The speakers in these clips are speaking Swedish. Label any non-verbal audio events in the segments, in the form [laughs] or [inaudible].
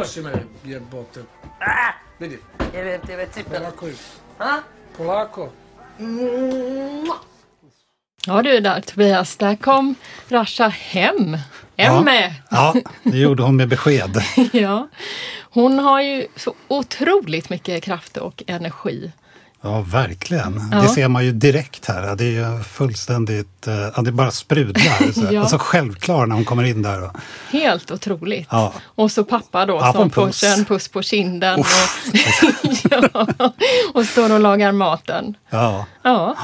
Uplaši me, jebote. A! Vidi, Jebem ti već cipele. polako, A? polako. Mua. Ja du där Tobias, där kom Rasha hem. Hem Ja. Ja, det gjorde hon med besked. [laughs] Ja. Hon har ju så otroligt mycket kraft och energi. Ja, verkligen. Ja. Det ser man ju direkt här. Det är ju fullständigt... eh, Ja, det bara sprudlar. [laughs] Ja. Alltså självklar när hon kommer in där. Helt otroligt. Ja. Och så pappa då Ja, som puss. får en puss på kinden och, [laughs] ja, och står och lagar maten. ja, Ja,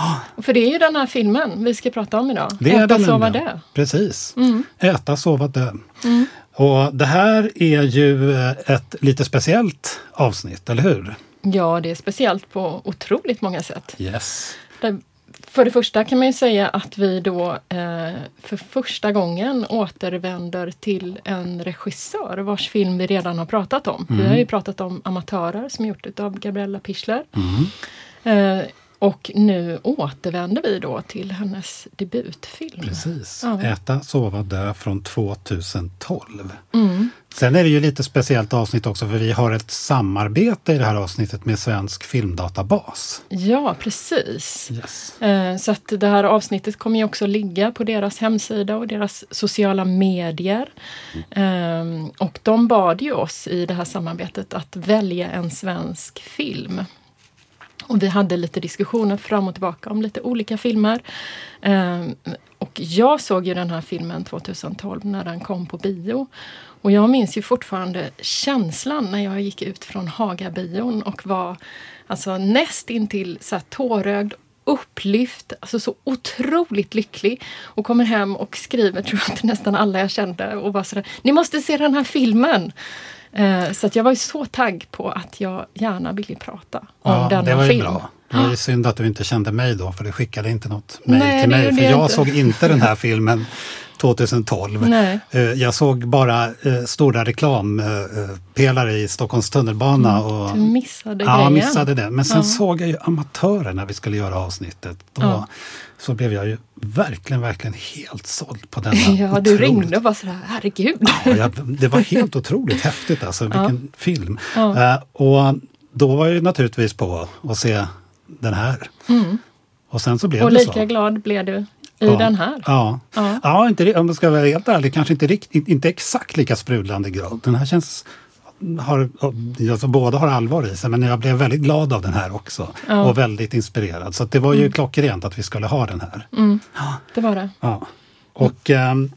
för det är ju den här filmen vi ska prata om idag. det är Äta, det sova, dö. Mm. Precis. Äta, sova, dö. Och det här är ju eh, ett lite speciellt avsnitt, eller hur? Ja, det är speciellt på otroligt många sätt. Yes. För det första kan man ju säga att vi då eh, för första gången återvänder till en regissör vars film vi redan har pratat om. Vi har ju pratat om Amatörer som är gjort av Gabriella Pichler. Eh, och nu återvänder vi då till hennes debutfilm. Precis. Ja. Äta, sova, dö från 2012. Mm. Sen är det ju lite speciellt avsnitt också för vi har ett samarbete i det här avsnittet med Svensk filmdatabas. Ja, precis. Yes. Eh, Så att det här avsnittet kommer ju också ligga på deras hemsida och deras sociala medier. Ehm, Och de bad ju oss i det här samarbetet att välja en svensk film. Och vi hade lite diskussioner fram och tillbaka om lite olika filmer. Ehm, och jag såg ju den här filmen 2012 när den kom på bio. Och jag minns ju fortfarande känslan när jag gick ut från Hagabion och var alltså näst intill så här tårögd upplyft, alltså så otroligt lycklig. Och kommer hem och skriver, tror jag, till nästan alla jag kände och var sådär, ni måste se den här filmen! Eh, så jag var ju så tagg på att jag gärna ville prata om Ja, denna det var ju film. bra. Det var ju synd att du inte kände mig då för du skickade inte något mejl till mig. För jag inte. såg inte den här filmen [laughs] 2012. Nej. Eh, Jag såg bara eh, stora reklampelare i Stockholms tunnelbana. Och, Du missade Ja, grejen. missade det. Men sen Ja. såg jag ju Amatörer när vi skulle göra avsnittet. Då Ja. Så blev jag ju verkligen, verkligen helt såld på denna. [laughs] Ja, du otroligt- ringde och var sådär, herregud. Ja, jag, det var helt otroligt häftigt alltså, [laughs] vilken film. Ja. Eh, och då var jag ju naturligtvis på att se den här. Och sen så blev Och det lika så. glad blev du i Ja. den här. Ja, Ja. ja. inte, om jag ska vara helt ärlig, kanske inte, inte exakt lika sprudlande grad. Den här känns... Har, alltså båda har allvar i sig, men jag blev väldigt glad av den här också. Ja. Mm. Och väldigt inspirerad. Så det var ju klockrent att vi skulle ha den här. Det var det. Ja. Och ehm,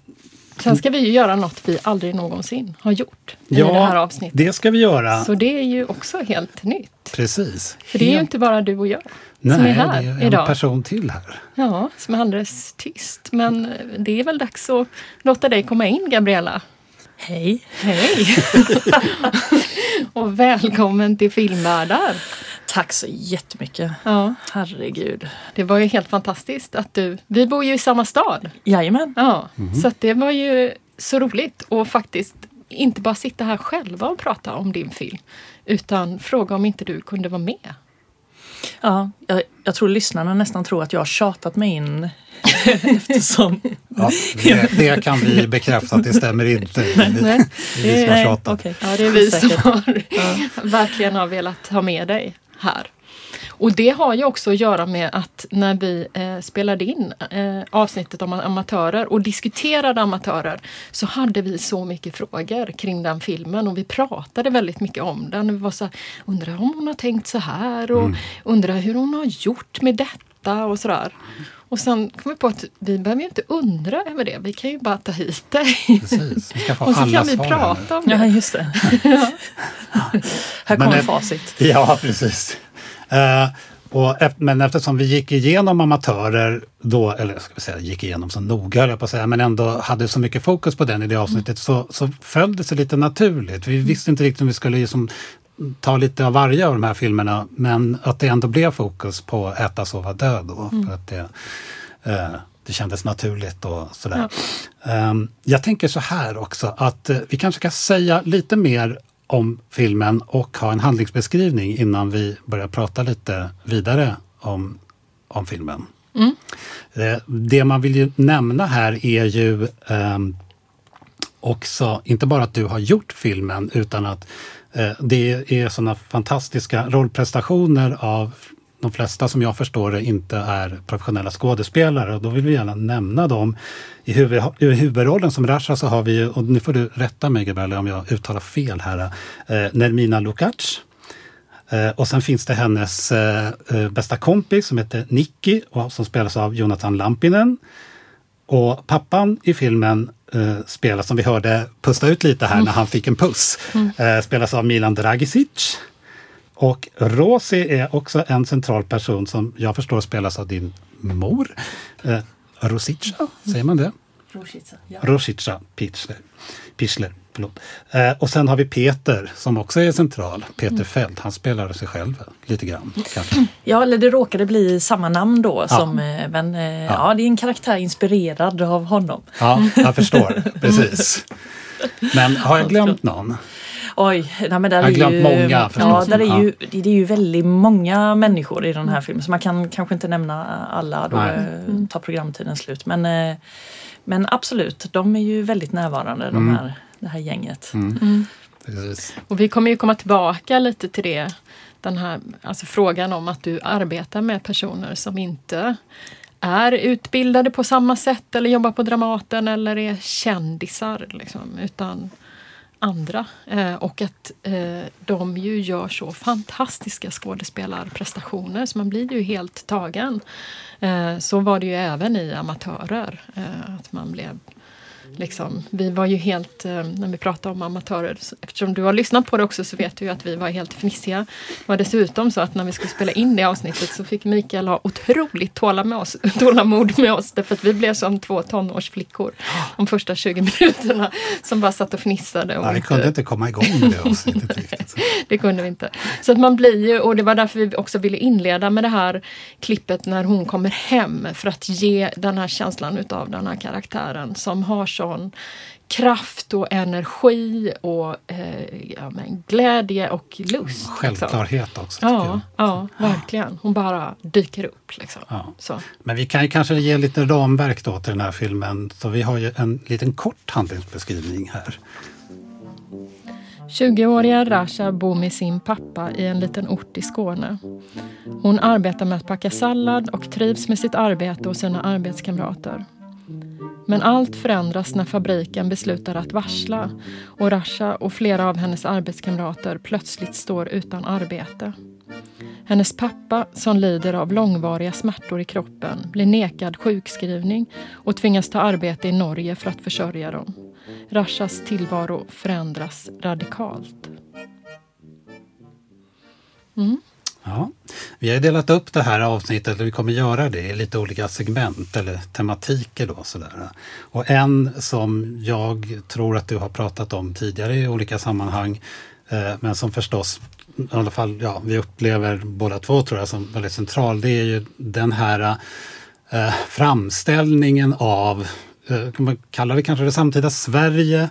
Sen ska vi ju göra något vi aldrig någonsin har gjort i ja, det här avsnittet. det ska vi göra. Så det är ju också helt nytt. Precis. För det är ju inte bara du och jag Nej, som är här det är en idag. person till här. Ja, som är alldeles tyst. Men det är väl dags att låta dig komma in, Gabriella. Hej. Hej! [laughs] och välkommen till Filmvärldar. Tack så jättemycket. Ja, Herregud. det var ju helt fantastiskt att du... Vi bor ju i samma stad. Jajamän. Ja, så att det var ju så roligt och faktiskt inte bara sitta här själva och prata om din film. Utan fråga om inte du kunde vara med. Ja, jag, jag tror lyssnarna nästan tror att jag har tjatat mig in [laughs] eftersom... Ja, det, det kan vi bekräfta att det stämmer inte. Nej, Det är vi som har Nej, tjatat. okej. Ja, det är vi som har, verkligen har velat ha med dig här. Och det har ju också att göra med att när vi eh, spelade in eh, avsnittet om amatörer och diskuterade amatörer så hade vi så mycket frågor kring den filmen och vi pratade väldigt mycket om den. Vi var så här, undrar om hon har tänkt så här och undrar hur hon har gjort med detta och sådär. Och sen kom vi på att vi behöver ju inte undra över det, vi kan ju bara ta hit dig. Precis, vi ska få [laughs] Och så alla kan vi prata om det. Ja, just det. [laughs] Här Men kommer det- facit. Här. Ja, precis. Eh, och, men eftersom vi gick igenom amatörer då, eller ska vi säga gick igenom så noga jag på att säga, men ändå hade så mycket fokus på den i det avsnittet så, så föll det sig lite naturligt. Vi visste inte riktigt om vi skulle liksom ta lite av varje av de här filmerna men att det ändå blev fokus på Äta, sova, dö då. För att det, eh, det kändes naturligt och sådär. Ehm, jag tänker så här också att eh, vi kanske kan säga lite mer om filmen och ha en handlingsbeskrivning innan vi börjar prata lite vidare om, om filmen. Eh, Det man vill ju nämna här är ju ehm, också, inte bara att du har gjort filmen, utan att eh, det är sådana fantastiska rollprestationer av de flesta som jag förstår det inte är professionella skådespelare och då vill vi gärna nämna dem. I, huvud, i huvudrollen som Rasha så har vi, och nu får du rätta mig Gabriella om jag uttalar fel här, eh, Nermina Lukacs. Eh, och sen finns det hennes eh, eh, bästa kompis som heter Nicky och som spelas av Jonathan Lampinen. Och pappan i filmen eh, spelas, som vi hörde pusta ut lite här när han fick en puss, eh, spelas av Milan Dragicic. Och Rosi är också en central person som jag förstår spelas av din mor. Eh, Rosica, säger man det? Rosica Pichler. Pichler förlåt. Eh, och sen har vi Peter som också är central. Peter Fält, han spelar sig själv lite grann. Kanske. Ja, eller det råkade bli samma namn då. Ja. Som, eh, men eh, ja. det är en karaktär inspirerad av honom. Ja, jag förstår. [laughs] Precis. Men har jag glömt någon? Oj, nej, men där Jag har är glömt ju, många, Ja, förstås. där är Ja. ju, det det är ju väldigt många människor i den här filmen så man kan kanske inte nämna alla då Nej. eh, tar programtiden slut. Men, eh, men absolut, de är ju väldigt närvarande Mm. de här, det här gänget. Precis. Och vi kommer ju komma tillbaka lite till det. Den här alltså frågan om att du arbetar med personer som inte är utbildade på samma sätt eller jobbar på Dramaten eller är kändisar. Liksom, utan andra. Eh, och att eh, de ju gör så fantastiska skådespelarprestationer så man blir ju helt tagen. Eh, så var det ju även i amatörer. Eh, att man blev Liksom, vi var ju helt, eh, när vi pratade om amatörer, eftersom du har lyssnat på det också så vet du ju att vi var helt fnissiga. Det var dessutom så att när vi skulle spela in det avsnittet så fick Mikael ha otroligt tåla med oss, tålamod med oss därför att vi blev som två tonårsflickor de första 20 minuterna som bara satt och fnissade. Och Ja, vi kunde inte komma igång med det avsnittet riktigt. [laughs] det kunde vi inte. Så att man blir ju, och det var därför vi också ville inleda med det här klippet när hon kommer hem för att ge den här känslan utav den här karaktären som har sån kraft och energi och eh, ja, men glädje och lust. liksom. Självklarhet också. tycker Ja, ja, verkligen. Hon bara dyker upp. Liksom. Ja. Så. Men vi kan ju kanske ge lite ramverk då till den här filmen. Så vi har ju en liten kort handlingsbeskrivning här. 20-åriga Rasha bor med sin pappa i en liten ort i Skåne. Hon arbetar med att packa sallad och trivs med sitt arbete och sina arbetskamrater. Men allt förändras när fabriken beslutar att varsla och Rasha och flera av hennes arbetskamrater plötsligt står utan arbete. Hennes pappa, som lider av långvariga smärtor i kroppen, blir nekad sjukskrivning och tvingas ta arbete i Norge för att försörja dem. Rashas tillvaro förändras radikalt. Mm. Ja. Vi har delat upp det här avsnittet, eller vi kommer göra det, i lite olika segment eller tematiker. Då, sådär. Och en som jag tror att du har pratat om tidigare i olika sammanhang, eh, men som förstås i alla fall ja, vi upplever båda två tror jag som väldigt central, det är ju den här eh, framställningen av, eh, kan man kalla det kanske det samtida Sverige,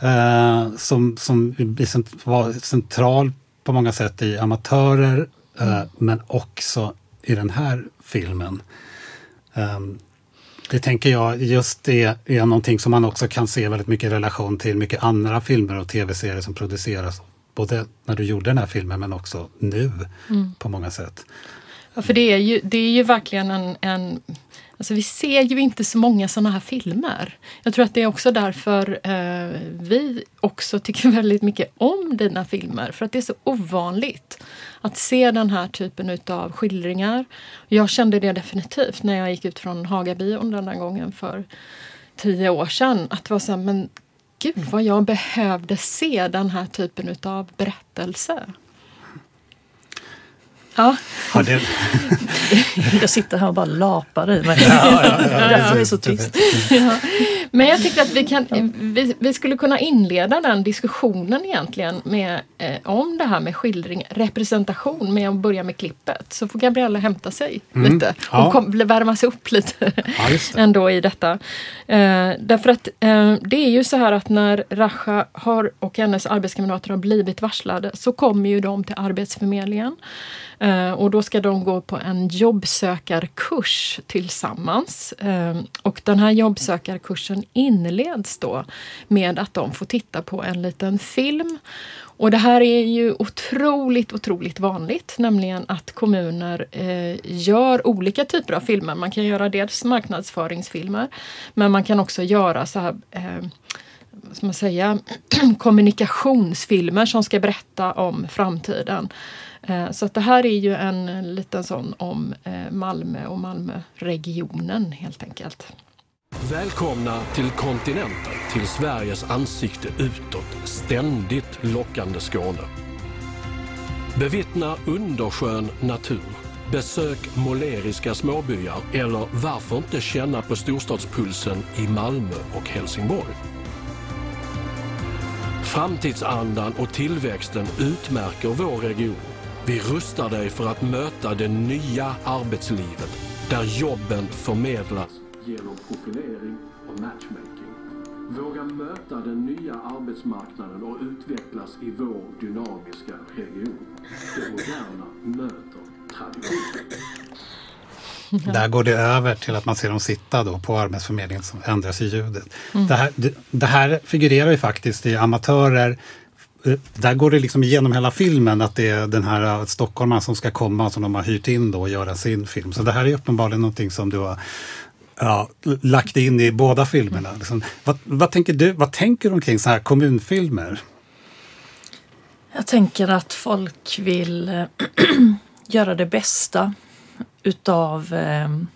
eh, som, som cent- var central på många sätt i amatörer, eh, men också i den här filmen. Ehm, det tänker jag just det är någonting som man också kan se väldigt mycket i relation till mycket andra filmer och tv-serier som produceras. Både när du gjorde den här filmen men också nu på många sätt. Ja, för det är ju, det är ju verkligen en, en... Alltså vi ser ju inte så många såna här filmer. Jag tror att det är också därför eh, vi också tycker [laughs] väldigt mycket om dina filmer. För att det är så ovanligt att se den här typen utav skildringar. Jag kände det definitivt när jag gick ut från Hagabion den där gången för tio år sedan. Att det var så här, men gud vad jag behövde se den här typen utav berättelse. Ja, Ja, det, Jag sitter här och bara lapar i mig. Därför är det så tyst. Ja. Men jag tyckte att vi, kan, vi, vi skulle kunna inleda den diskussionen egentligen med, eh, om det här med skildring, representation med att börja med klippet. Så får Gabriella hämta sig lite Ja. och kom, värma sig upp lite Ja, det. ändå i detta. Eh, därför att eh, det är ju så här att när Rasha har, och hennes arbetskamrater har blivit varslade så kommer ju de till Arbetsförmedlingen. Eh, och då ska de gå på en jobbsökarkurs tillsammans. Eh, och den här jobbsökarkursen inleds då med att de får titta på en liten film. Och det här är ju otroligt, otroligt vanligt, nämligen att kommuner eh, gör olika typer av filmer. Man kan göra dels marknadsföringsfilmer, men man kan också göra så här eh, ska man säga, [clears throat] kommunikationsfilmer som ska berätta om framtiden. Eh, så att det här är ju en liten sån om eh, Malmö och Malmöregionen helt enkelt. Välkomna till kontinenten, till Sveriges ansikte utåt, ständigt lockande Skåne. Bevittna underskön natur, besök måleriska småbyar eller varför inte känna på storstadspulsen i Malmö och Helsingborg. Framtidsandan och tillväxten utmärker vår region. Vi rustar dig för att möta det nya arbetslivet där jobben förmedlas genom profilering och matchmaking. Våga möta den nya arbetsmarknaden och utvecklas i vår dynamiska region. Det moderna möter traditionen. Där går det över till att man ser dem sitta då på Arbetsförmedlingen som ändras i ljudet. Mm. Det, här, det, det, här figurerar ju faktiskt i Amatörer. Där går det liksom igenom hela filmen att det är den här stockholmaren som ska komma som de har hyrt in då och göra sin film. Så det här är uppenbarligen någonting som du har ja, lagt in i båda filmerna. Liksom. Vad, vad, tänker du, vad tänker du omkring så här kommunfilmer? Jag tänker att folk vill eh, [clears throat] göra det bästa utav ehm,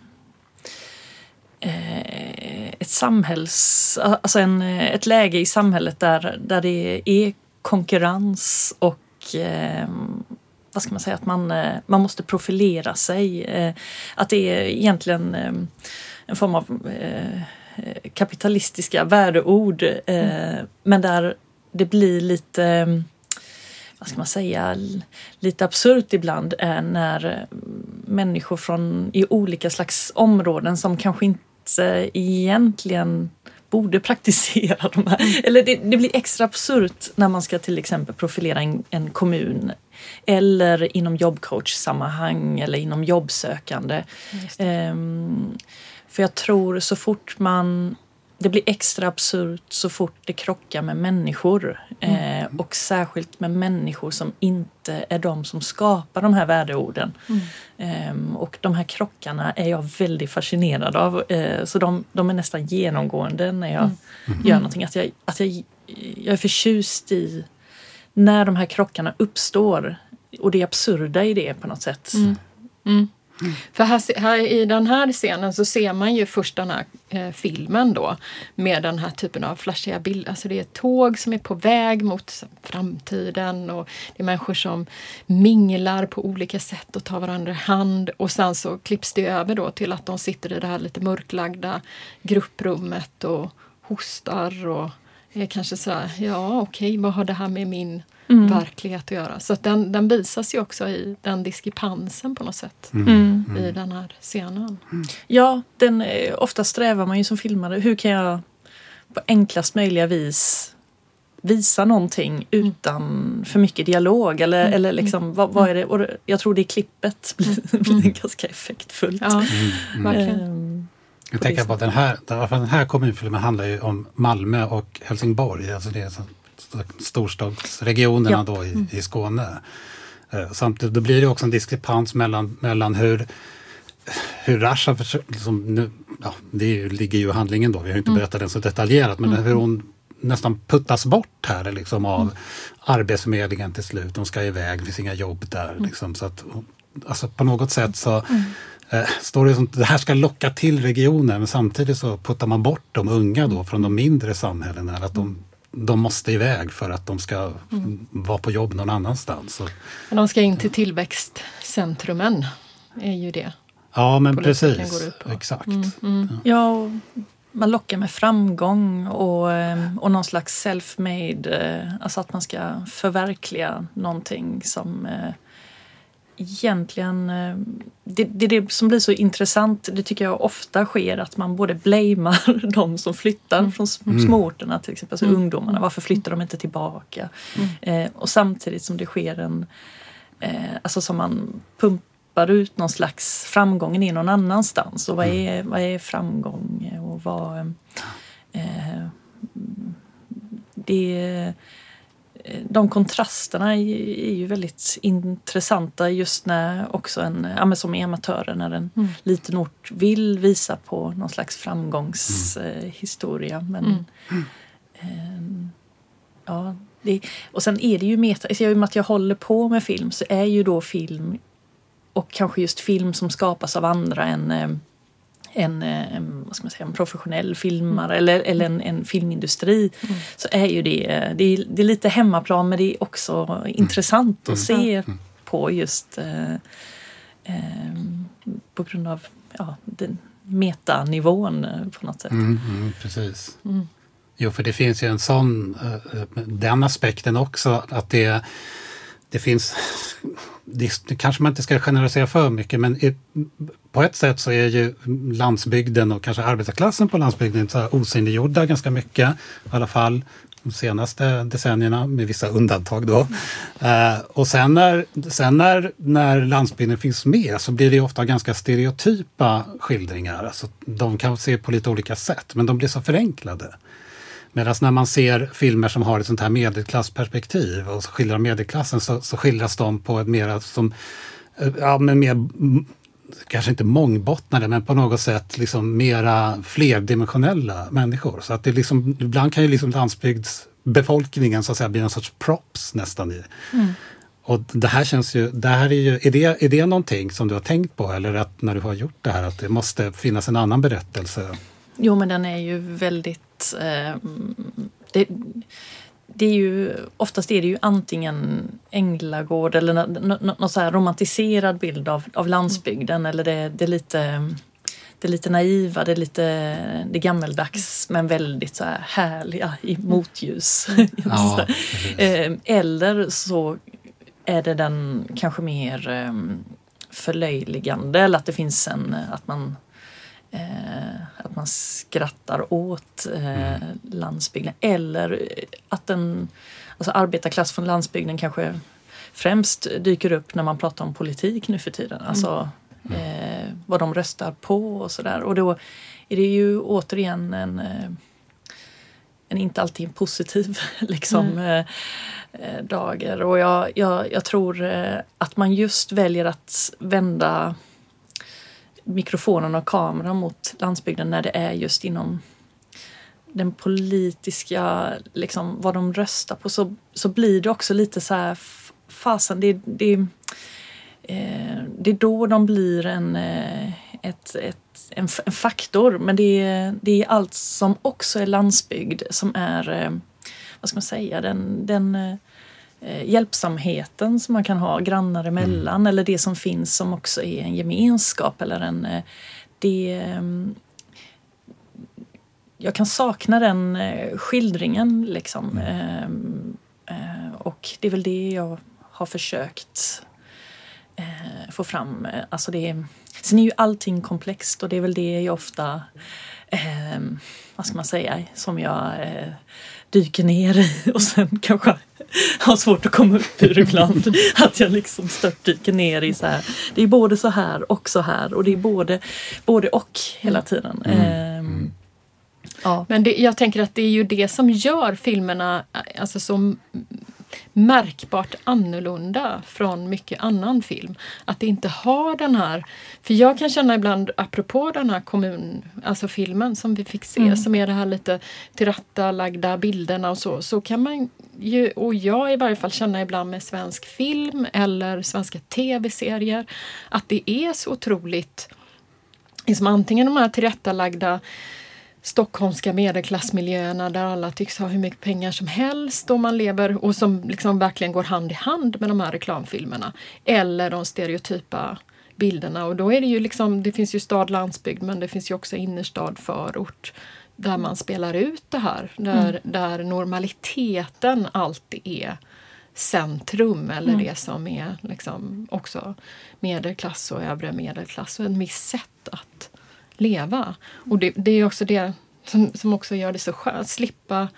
eh, ett samhälls... Alltså en, eh, ett läge i samhället där, där det är konkurrens och eh, vad ska man säga, att man, eh, man måste profilera sig. Eh, att det är egentligen eh, en form av kapitalistiska värdeord mm. men där det blir lite vad ska man säga, lite absurt ibland är när människor från i olika slags områden som kanske inte egentligen borde praktisera de här. Eller det, det blir extra absurt när man ska till exempel profilera en, en kommun eller inom jobbcoach-sammanhang eller inom jobbsökande. Um, för jag tror så fort man det blir extra absurt så fort det krockar med människor. Mm. Eh, och särskilt med människor som inte är de som skapar de här värdeorden. Mm. Eh, och de här krockarna är jag väldigt fascinerad av. Eh, så de, de, är nästan genomgående när jag mm. gör någonting. Att, jag, att jag, jag är förtjust i när de här krockarna uppstår. Och det absurda i det på något sätt. Mm. För här, här, i den här scenen så ser man ju först den här eh, filmen då med den här typen av flashiga bilder. Alltså det är ett tåg som är på väg mot framtiden och det är människor som minglar på olika sätt och tar varandra i hand och sen så klipps det över då till att de sitter i det här lite mörklagda grupprummet och hostar och är kanske sådär, ja okej, okay, vad har det här med min mm. verklighet att göra. Så att den, den visas ju också i den diskrepansen på något sätt mm. i mm. den här scenen. Ja, den, eh, ofta strävar man ju som filmare, hur kan jag på enklast möjliga vis visa någonting utan för mycket dialog eller, mm. eller liksom vad, vad, är det? Och jag tror det klippet [laughs] blir, blir mm. ganska effektfullt. Ja, mm. verkligen. Jag tänker på att den här, den här kommunfilmen handlar ju om Malmö och Helsingborg. Alltså det är storstadsregionerna ja. då i, i Skåne. Eh, samtidigt då blir det också en diskrepans mellan, mellan hur hur Rasha, liksom nu, ja, det ligger ju i handlingen då, vi har inte mm. berättat den så detaljerat, men mm. hur hon nästan puttas bort här liksom av mm. Arbetsförmedlingen till slut. De ska iväg, det finns inga jobb där. Mm. Liksom, så att, alltså på något sätt så mm. Står det som det här ska locka till regionen men samtidigt så puttar man bort de unga då från de mindre samhällena. Att de de måste iväg för att de ska mm. vara på jobb någon annanstans. De ska in till tillväxtcentrumen, är ju det. Ja, men precis. Exakt. Mm, mm. Ja, man lockar med framgång och, eh, och någon slags self-made, eh, alltså att man ska förverkliga någonting som eh, egentligen... Eh, det, det är det som blir så intressant. Det tycker jag ofta sker att man både blamear [laughs] de som flyttar mm. från mm. småorterna till exempel, alltså mm. ungdomarna. Varför flyttar de inte tillbaka? Mm. Eh, och samtidigt som det sker en... Eh, alltså som man pumpar ut någon slags framgång i någon annanstans. Och vad mm. är, vad är framgång? Och vad, eh, det, de kontrasterna är, ju väldigt intressanta just när också en, ja, som amatörer, när en Mm. liten ort vill visa på någon slags framgångshistoria. men ehm, ja, det, och sen är det ju meta, i och med att jag håller på med film så är ju då film och kanske just film som skapas av andra än eh, en, eh, en, vad ska man säga, en professionell filmare eller, eller en, en filmindustri så är ju det, eh, det är, det är lite hemmaplan men det är också intressant att se på just eh, eh, på grund av ja, den metanivån eh, på något sätt. Mm, mm, precis. Jo, för det finns ju en sån, den aspekten också, att det, det finns, det, det kanske man inte ska generalisera för mycket, men i, på ett sätt så är ju landsbygden och kanske arbetarklassen på landsbygden så osynliggjorda ganska mycket, i alla fall de senaste decennierna, med vissa undantag då. Eh, och sen, när, sen när, när landsbygden finns med så blir det ju ofta ganska stereotypa skildringar. Alltså, de kan se på lite olika sätt, men de blir så förenklade. Medan när man ser filmer som har ett sånt här medelklassperspektiv och skildrar medelklassen så, så skildras de på ett mer som, eh, ja men mer, mm, kanske inte mångbottnade men på något sätt liksom mera flerdimensionella människor. Så att det liksom, ibland kan ju liksom landsbygdsbefolkningen så att säga bli någon sorts props nästan i. Och det här känns ju, det här är ju, är det, är det någonting som du har tänkt på eller att när du har gjort det här att det måste finnas en annan berättelse? Jo men den är ju väldigt... Eh, det, det är ju, oftast är det ju antingen Änglagård eller nå- nå- nå- någon så romantiserad bild av, av landsbygden eller det, det är lite det är lite naiva, det är lite det är gammeldags men väldigt så här härliga i motljus. [laughs] Ja, precis. Eh, Eller så är det den kanske mer eh, förlöjligande eller att det finns en, att man eh, att man skrattar åt eh, landsbygden. Eller att den alltså arbetarklass från landsbygden kanske främst dyker upp när man pratar om politik nu för tiden. Alltså eh, vad de röstar på och sådär. Och då är det ju återigen en eh, en inte alltid en positiv [laughs] liksom, eh, eh, dager. Och jag, jag, jag tror att man just väljer att vända mikrofonen och kameran mot landsbygden när det är just inom den politiska, liksom vad de röstar på så, så blir det också lite så här fasen, det, det, eh, det är då de blir en, eh, ett, ett, en, en faktor. Men det är, det är allt som också är landsbygd som är, eh, vad ska man säga, den, den eh, hjälpsamheten som man kan ha grannar emellan eller det som finns som också är en gemenskap eller en eh, det, eh, jag kan sakna den eh, skildringen liksom. Ehm, eh, och det är väl det jag har försökt eh, få fram. Eh, Alltså det är, sen är ju allting komplext och det är väl det jag ofta, eh, vad ska man säga, som jag eh, dyker ner i och sen kanske har svårt att komma upp ur ibland. [laughs] Att jag liksom störtdyker ner i så här. Det är både så här och så här och det är både, både och hela tiden. Ehm, ja. Men det, jag tänker att det är ju det som gör filmerna alltså, så märkbart annorlunda från mycket annan film. Att det inte har den här... För jag kan känna ibland, apropå den här kommun, alltså filmen som vi fick se, som är det här lite tillrättalagda bilderna och så, så kan man ju, och jag i varje fall känna ibland med svensk film eller svenska tv-serier, att det är så otroligt liksom antingen de här tillrättalagda stockholmska medelklassmiljöerna där alla tycks ha hur mycket pengar som helst och man lever och som liksom verkligen går hand i hand med de här reklamfilmerna. Eller de stereotypa bilderna och då är det ju liksom, det finns ju stad, landsbygd men det finns ju också innerstad, förort där man spelar ut det här. Där, där normaliteten alltid är centrum eller det som är liksom också medelklass och övre medelklass och en viss sätt att leva. Och det, det är också det som, som också gör det så skönt, slippa...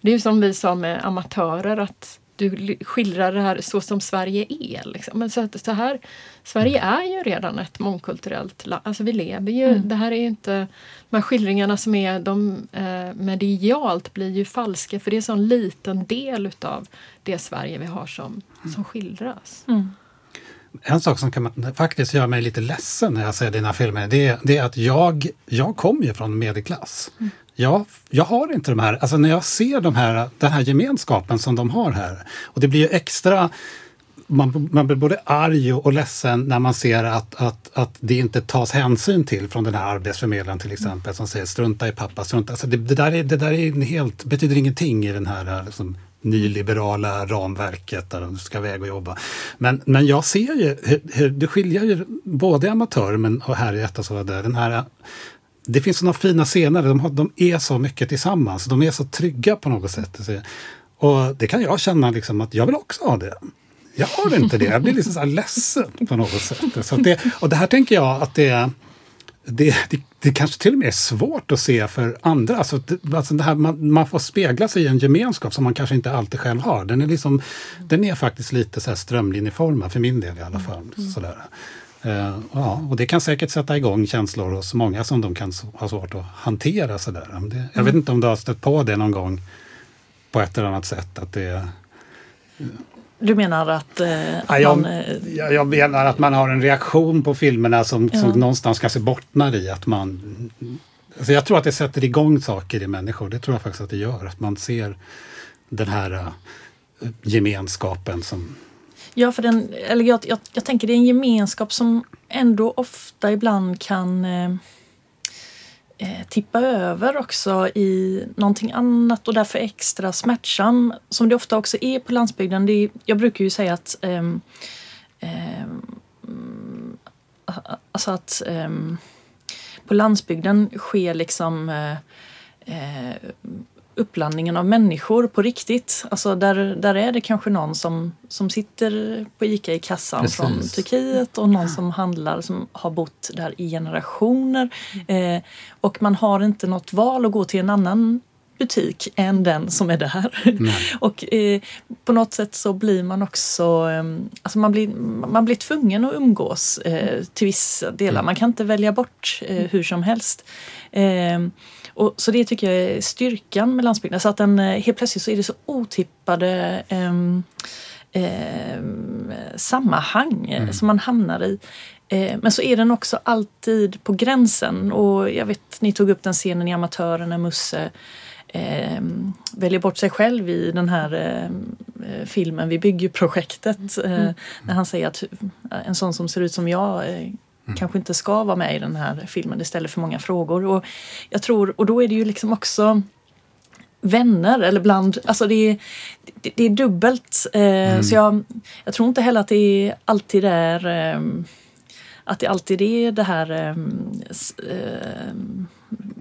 Det är ju som vi sa med amatörer att du skildrar det här så som Sverige är. Liksom. Men så, att, så här, Sverige är ju redan ett mångkulturellt land. Alltså vi lever ju, Mm. det här är inte, de här skildringarna som är de eh, medialt blir ju falska för det är en sån liten del utav det Sverige vi har som, som skildras. Mm. En sak som kan faktiskt gör mig lite ledsen när jag ser dina filmer, det, är- det är att jag, jag kommer ju från medelklass. Jag, jag har inte de här, alltså när jag ser de här, den här gemenskapen som de har här. Och det blir ju extra, man, man blir både arg och, ledsen när man ser att, att, att det inte tas hänsyn till från den här arbetsförmedlaren till exempel som säger strunta i pappa, strunta. Alltså det, det, där är, det där är helt, betyder ingenting i den här liksom, nyliberala ramverket där de ska iväg och jobba. Men, men jag ser ju, hur, hur, det skiljer ju både amatörer men, och här i ett och så där, den här det finns sådana fina scener, de, har, de är så mycket tillsammans, de är så trygga på något sätt. Och det kan jag känna liksom att jag vill också ha det. Jag har inte det, jag blir liksom så här ledsen på något sätt. Så det, och det här tänker jag att det, det, det, det kanske till och med är svårt att se för andra. Alltså, det, alltså det här, man, man får spegla sig i en gemenskap som man kanske inte alltid själv har. Den är, liksom, den är faktiskt lite så här strömlinjeformad, för min del i alla fall. Sådär. Eh, ja, och det kan säkert sätta igång känslor hos många som de kan ha svårt att hantera. Sådär. Det, jag vet inte om du har stött på det någon gång på ett eller annat sätt. Att det, Du menar att eh, Ja, jag, man... Eh, jag, jag menar att man har en reaktion på filmerna som, Ja. som någonstans kanske bottnar i att man... Alltså jag tror att det sätter igång saker i människor. Det tror jag faktiskt att det gör. Att man ser den här uh, gemenskapen som... Ja, för den, eller jag, jag, jag tänker det är en gemenskap som ändå ofta ibland kan eh, Eh, tippa över också i någonting annat och därför extra smärtsam. Som det ofta också är på landsbygden. Det är, jag brukar ju säga att um, um, alltså att ehm, på landsbygden sker liksom eh, eh uppblandningen av människor på riktigt. Alltså där, där är det kanske någon som, som sitter på ICA i kassan Precis. från Turkiet och någon som handlar som har bott där i generationer. Eh, och man har inte något val att gå till en annan butik än den som är där. [laughs] och eh, på något sätt så blir man också, eh, alltså man blir, man blir tvungen att umgås eh, till vissa delar. Man kan inte välja bort eh, hur som helst. Eh, och, så det tycker jag är styrkan med landsbygden. Så att den, eh, helt plötsligt så är det så otippade ehm, ehm, sammanhang eh, som man hamnar i. Eh, Men så är den också alltid på gränsen. Och jag vet, ni tog upp den scenen i Amatören när Musse eh, väljer bort sig själv i den här eh, filmen Vi bygger projektet. Eh, När han säger att en sån som ser ut som jag eh, kanske inte ska vara med i den här filmen. Det ställer för många frågor. Och, jag tror, och då är det ju liksom också vänner eller bland, alltså det är, det, det är dubbelt. Eh, Så jag, jag tror inte heller att det alltid är eh, att det alltid är det här eh, eh,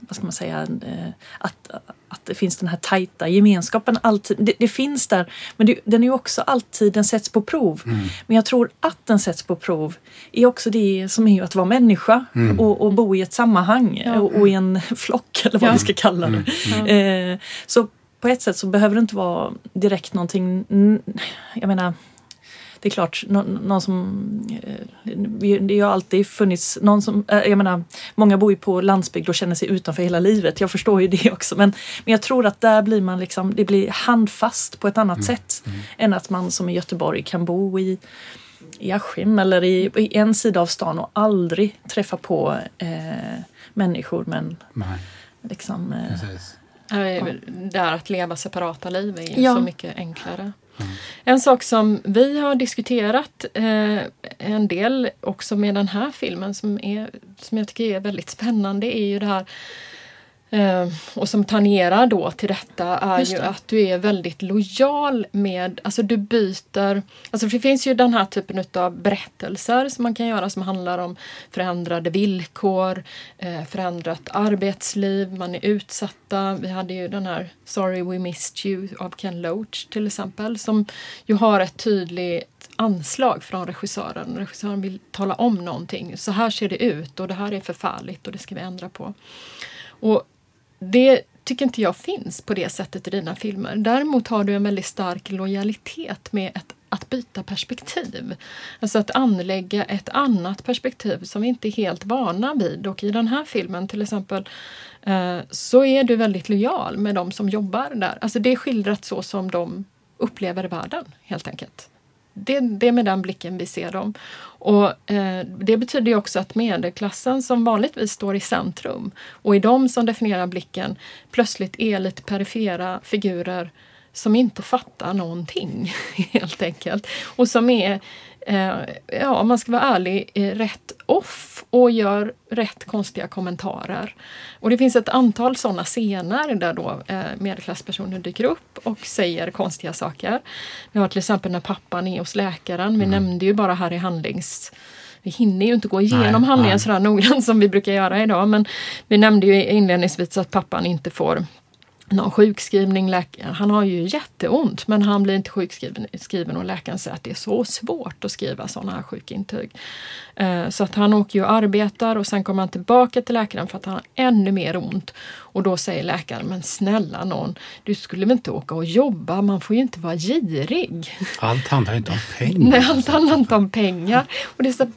vad ska man säga, eh, att, att det finns den här tajta gemenskapen. Alltid, det, det finns där, men det, den är ju också alltid, den sätts på prov. Men jag tror att den sätts på prov är också det som är att vara människa och, och bo i ett sammanhang Ja. och, och i en [laughs] flock eller vad Ja. vi ska kalla det. Eh, så på ett sätt så behöver det inte vara direkt någonting, jag menar det är klart, nå- någon som... eh, Det har alltid funnits någon som... eh, Jag menar, många bor ju på landsbygd och känner sig utanför hela livet. Jag förstår ju det [laughs] också. Men, men jag tror att där blir man liksom... Det blir handfast på ett annat sätt. Än att man som i Göteborg kan bo i, i Askim eller i, i en sida av stan och aldrig träffa på eh, människor. Men Nej, liksom... Eh, precis. Eh, Där att leva separata liv är Ja. så mycket enklare. Mm. En sak som vi har diskuterat eh, en del också med den här filmen som, är, som jag tycker är väldigt spännande är ju det här eh, och som tangerar då till detta är Just ju det. att du är väldigt lojal med, alltså du byter, alltså det finns ju den här typen av berättelser som man kan göra som handlar om förändrade villkor, eh, förändrat arbetsliv, man är utsatta. Vi hade ju den här Sorry We Missed You av Ken Loach till exempel som ju har ett tydligt anslag från regissören. Regissören vill tala om någonting. Så här ser det ut och det här är förfärligt och det ska vi ändra på. Och det tycker inte jag finns på det sättet i dina filmer. Däremot har du en väldigt stark lojalitet med ett, att byta perspektiv. Alltså att anlägga ett annat perspektiv som vi inte är helt vana vid. Och i den här filmen till exempel eh, så är du väldigt lojal med de som jobbar där. Alltså det är skildrat så som de upplever världen helt enkelt. Det, det är med den blicken vi ser dem. Och eh, Det betyder ju också att medelklassen som vanligtvis står i centrum och i de som definierar blicken plötsligt är lite perifera figurer som inte fattar någonting [laughs] helt enkelt. Och som är ja, om man ska vara ärlig, rätt off och gör rätt konstiga kommentarer. Och det finns ett antal sådana scener där då eh, medelklasspersoner dyker upp och säger konstiga saker. Vi har till exempel när pappan är hos läkaren. Vi mm. nämnde ju bara här i handlings vi hinner ju inte gå igenom nej, handlingen nej. sådär noggrant som vi brukar göra idag men vi nämnde ju inledningsvis att pappan inte får någon sjukskrivning. Han har ju jätteont men han blir inte sjukskriven och läkaren säger att det är så svårt att skriva sådana här sjukintyg. Eh, så att han åker ju och arbetar och sen kommer han tillbaka till läkaren för att han har ännu mer ont. Och då säger läkaren, men snälla någon, du skulle väl inte åka och jobba, man får ju inte vara girig. Allt handlar inte om pengar. [laughs] Nej, allt handlar inte om pengar. Och det är så,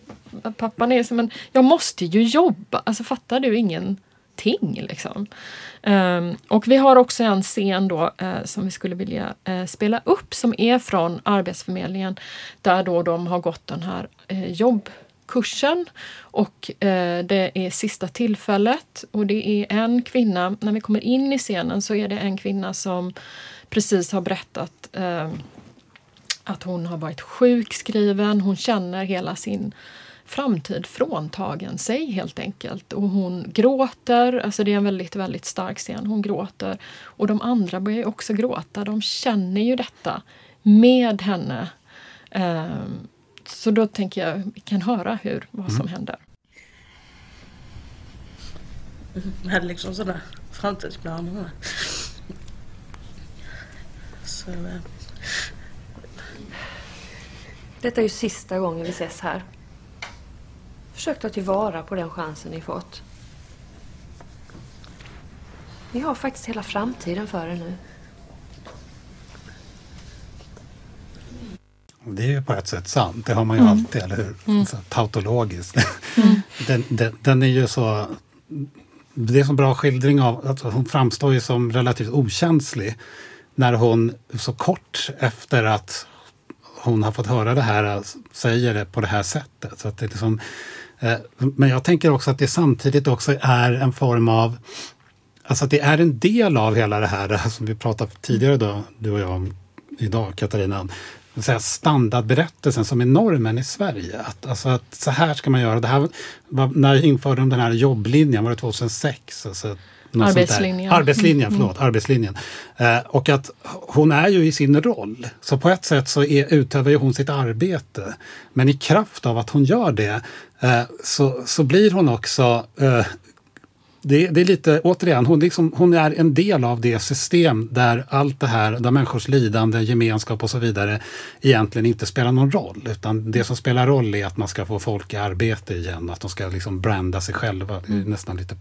pappan är som en, jag måste ju jobba, alltså fattar du ingenting liksom. Um, och vi har också en scen då uh, som vi skulle vilja uh, spela upp som är från Arbetsförmedlingen där då de har gått den här uh, jobbkursen. Och det är sista tillfället och det är en kvinna, när vi kommer in i scenen så är det en kvinna som precis har berättat ehm, att hon har varit sjukskriven, hon känner hela sin framtid fråntagen sig helt enkelt. Och hon gråter, alltså det är en väldigt, väldigt stark scen. Hon gråter och de andra börjar också gråta. De känner ju detta med henne. Um, så då tänker jag vi kan höra hur, vad som mm. händer. Jag hade liksom sådana framtidsplaner. Så, eh. Detta är ju sista gången vi ses här. Försök ta tillvara på den chansen ni fått. Ni har faktiskt hela framtiden för er nu. Det är ju på ett sätt sant, det har man ju mm. alltid, eller hur? Mm. Så, tautologiskt. Mm. [laughs] den, den, den, är ju så... Det är en så bra skildring av att hon framstår ju som relativt okänslig när hon så kort efter att hon har fått höra det här säger det på det här sättet. Så att det liksom, Eh, Eh, men jag tänker också att det samtidigt också är en form av Alltså att det är en del av hela det här som vi pratade tidigare då, du och jag om idag, Katarina. Säga standardberättelsen som är normen i Sverige. Att, alltså att så här ska man göra. Det här när jag införde den här jobblinjen var det 2006. Alltså arbetslinjen. Arbetslinjen, mm. förlåt. Arbetslinjen. Eh, och att hon är ju i sin roll. Så på ett sätt så är, utövar ju hon sitt arbete. Men i kraft av att hon gör det eh, så, så blir hon också eh, det, det, är lite, återigen, hon, liksom, hon är en del av det system där allt det här, där människors lidande, gemenskap och så vidare egentligen inte spelar någon roll. Utan det som spelar roll är att man ska få folk i arbete igen, att de ska liksom branda sig själva. Det är mm. nästan lite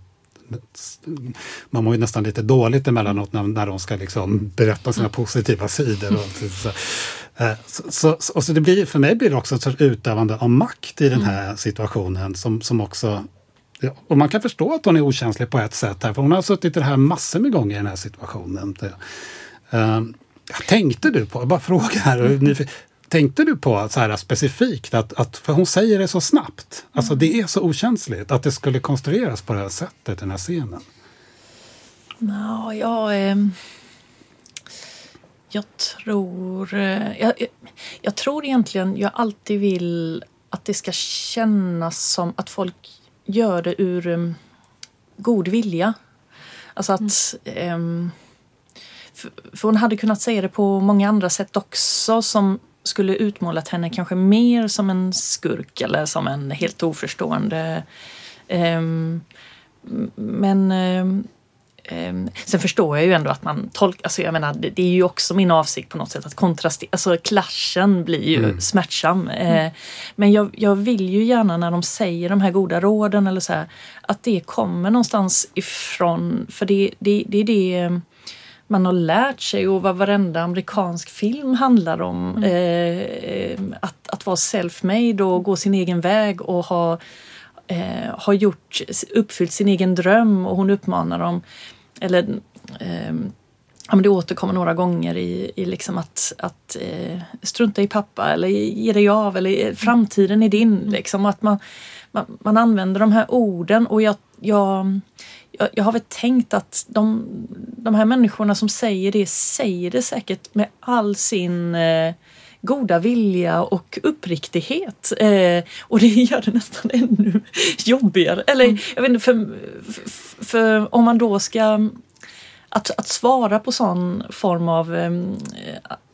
man mår ju nästan lite dåligt emellanåt när, när de ska liksom berätta sina positiva sidor. Och, så, eh, så, så, och så det blir, för mig blir det också ett utövande av makt i den här mm. situationen som, som också och man kan förstå att hon är okänslig på ett sätt här, för hon har suttit i det här massor med gånger i den här situationen. Uh, tänkte du på, bara fråga här, Tänkte du på så här specifikt att, att, för hon säger det så snabbt, alltså det är så okänsligt att det skulle konstrueras på det här sättet, den här scenen? No, jag, eh, jag tror... Eh, jag, jag, tror egentligen jag alltid vill att det ska kännas som att folk gör det ur um, god vilja. Alltså att... Mm. Eh, för, för hon hade kunnat säga det på många andra sätt också som skulle utmålat henne kanske mer som en skurk eller som en helt oförstående. Um, men um, ehm, sen förstår jag ju ändå att man tolkar, alltså jag menar det, det, är ju också min avsikt på något sätt att kontrastera, alltså klaschen blir ju mm. smärtsam. Eh, men jag, jag vill ju gärna när de säger de här goda råden eller så här, att det kommer någonstans ifrån, för det, det, det är det man har lärt sig och vad varenda amerikansk film handlar om. Mm. Eh, att, att vara self-made och gå sin egen väg och ha, eh, ha gjort, uppfyllt sin egen dröm och hon uppmanar dem, eller eh, ja, men det återkommer några gånger i, i liksom att, att eh, strunta i pappa eller ge dig av eller framtiden är din. Liksom, att man, man, man använder de här orden och jag, jag jag, jag har väl tänkt att de, de här människorna som säger det säger det säkert med all sin eh, goda vilja och uppriktighet. Eh, och det [laughs] gör det nästan ännu jobbigare. Eller mm. jag vet inte, för, för, för, om man då ska att, att svara på sån form av eh,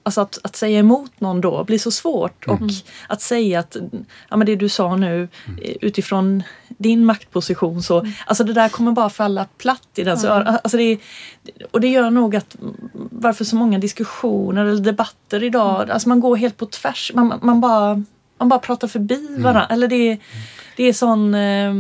Alltså att, att säga emot någon då blir så svårt mm. och att säga att, ja men det du sa nu mm. utifrån din maktposition så, mm. alltså det där kommer bara falla platt i den. Så, alltså det, och det gör nog att varför så många diskussioner eller debatter idag, mm. alltså man går helt på tvärs, man, man, bara, man bara pratar förbi mm. varandra. Eller det, det är sån eh,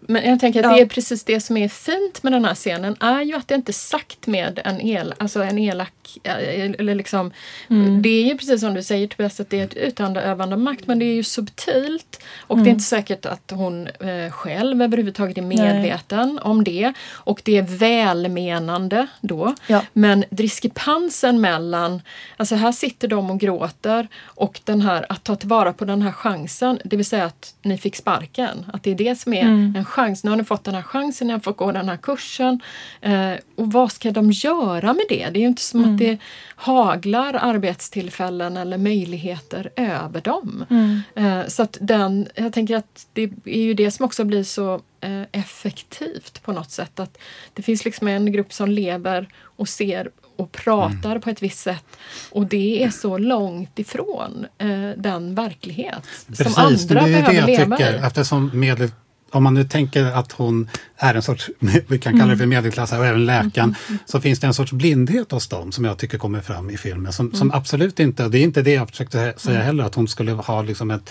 men jag tänker att ja. det är precis det som är fint med den här scenen är ju att det inte är sagt med en, el, alltså en elak... Eller liksom, mm. Det är ju precis som du säger Tobias att det är ett utövande makt men det är ju subtilt. Och mm. det är inte säkert att hon eh, själv överhuvudtaget är medveten Nej. om det. Och det är välmenande då. Ja. Men diskrepansen mellan, alltså här sitter de och gråter och den här att ta tillvara på den här chansen, det vill säga att ni fick sparken. Att det är det som är mm mm. en chans. Nu har ni fått den här chansen, ni har fått gå den här kursen. Eh, och vad ska de göra med det? Det är ju inte som mm. att det haglar arbetstillfällen eller möjligheter över dem. Mm. Eh, så att den, jag tänker att det är ju det som också blir så eh, effektivt på något sätt. Att det finns liksom en grupp som lever och ser och pratar mm. på ett visst sätt. Och det är så långt ifrån eh, den verklighet Precis, som andra det är behöver det jag leva tycker, i. Eftersom medlet om man nu tänker att hon är en sorts, [laughs] vi kan kalla det för mm. medelklass och även läkaren, mm. så finns det en sorts blindhet hos dem som jag tycker kommer fram i filmen. Som, som mm. absolut inte, det är inte det jag försökte säga heller, att hon skulle ha liksom ett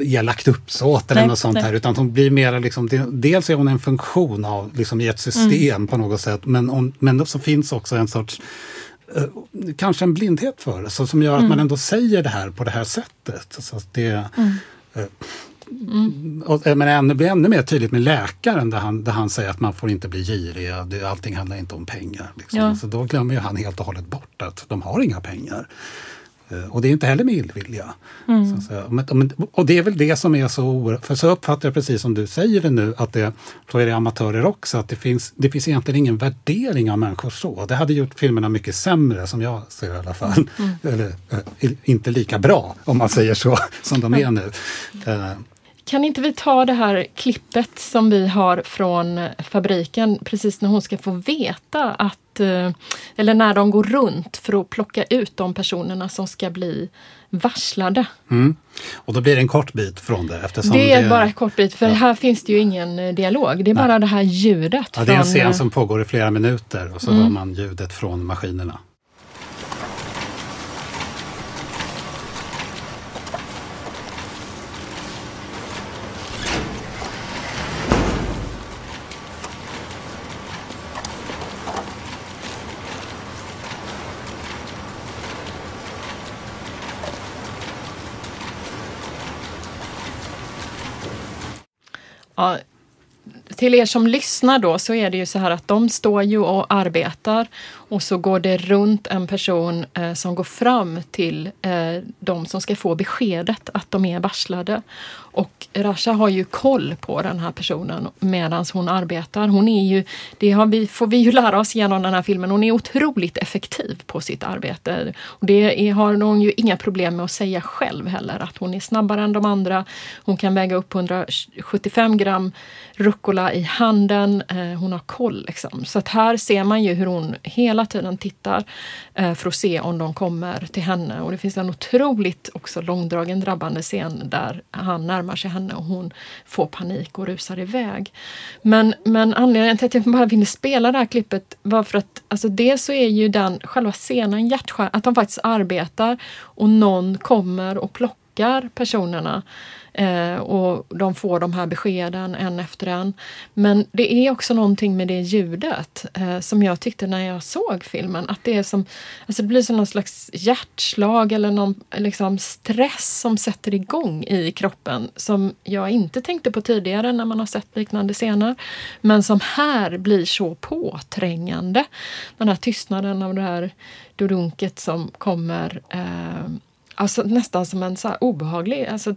elakt uppsåt eller nej, något sånt nej. här. Utan hon blir mera liksom, dels är hon en funktion av, liksom, i ett system mm. på något sätt. Men, hon, men så finns också en sorts eh, kanske en blindhet för det, så, som gör att mm. man ändå säger det här på det här sättet. Så det, mm. Eh, Mm. Och, men ännu, ännu mer tydligt med läkaren där han, där han säger att man får inte bli girig, allting handlar inte om pengar. Liksom. Ja. Så då glömmer ju han helt och hållet bort att de har inga pengar. Eh, och det är inte heller med illvilja. Mm. och det är väl det som är så oerhört, för så uppfattar jag precis som du säger det nu, att det, så är det amatörer också, att det finns, det finns egentligen ingen värdering av människor så. Det hade gjort filmerna mycket sämre, som jag ser i alla fall. Mm. Eller äh, inte lika bra, om man säger så, som de är nu. Äh, kan inte vi ta det här klippet som vi har från fabriken precis när hon ska få veta att, eh, eller när de går runt för att plocka ut de personerna som ska bli varslade. Mm. Och då blir det en kort bit från det? Eftersom det är det... bara en kort bit, för ja. här finns det ju ingen eh, dialog. Det är Nej. bara det här ljudet. Ja, det är en scen som pågår i flera minuter och så mm. hör man ljudet från maskinerna. Ja, till er som lyssnar då så är det ju så här att de står ju och arbetar och så går det runt en person eh, som går fram till eh, de som ska få beskedet att de är varslade. Och Rasha har ju koll på den här personen medan hon arbetar. Hon är ju, det har vi, får vi ju lära oss genom den här filmen, hon är otroligt effektiv på sitt arbete. Och det är, har hon ju inga problem med att säga själv heller, att hon är snabbare än de andra. Hon kan väga upp 175 gram rucola i handen. Eh, hon har koll liksom. Så att här ser man ju hur hon hela hela tiden tittar eh, för att se om de kommer till henne. Och det finns en otroligt också långdragen drabbande scen där han närmar sig henne och hon får panik och rusar iväg. Men, men anledningen till att jag bara ville spela det här klippet var för att alltså dels så är ju den själva scenen hjärtskär, att de faktiskt arbetar och någon kommer och plockar personerna Eh, och de får de här beskeden en efter en. Men det är också någonting med det ljudet eh, som jag tyckte när jag såg filmen. Att det är som, alltså det blir som någon slags hjärtslag eller någon liksom, stress som sätter igång i kroppen. Som jag inte tänkte på tidigare när man har sett liknande scener. Men som här blir så påträngande. Den här tystnaden av det här dudunket som kommer eh, Alltså nästan som en så här obehaglig, alltså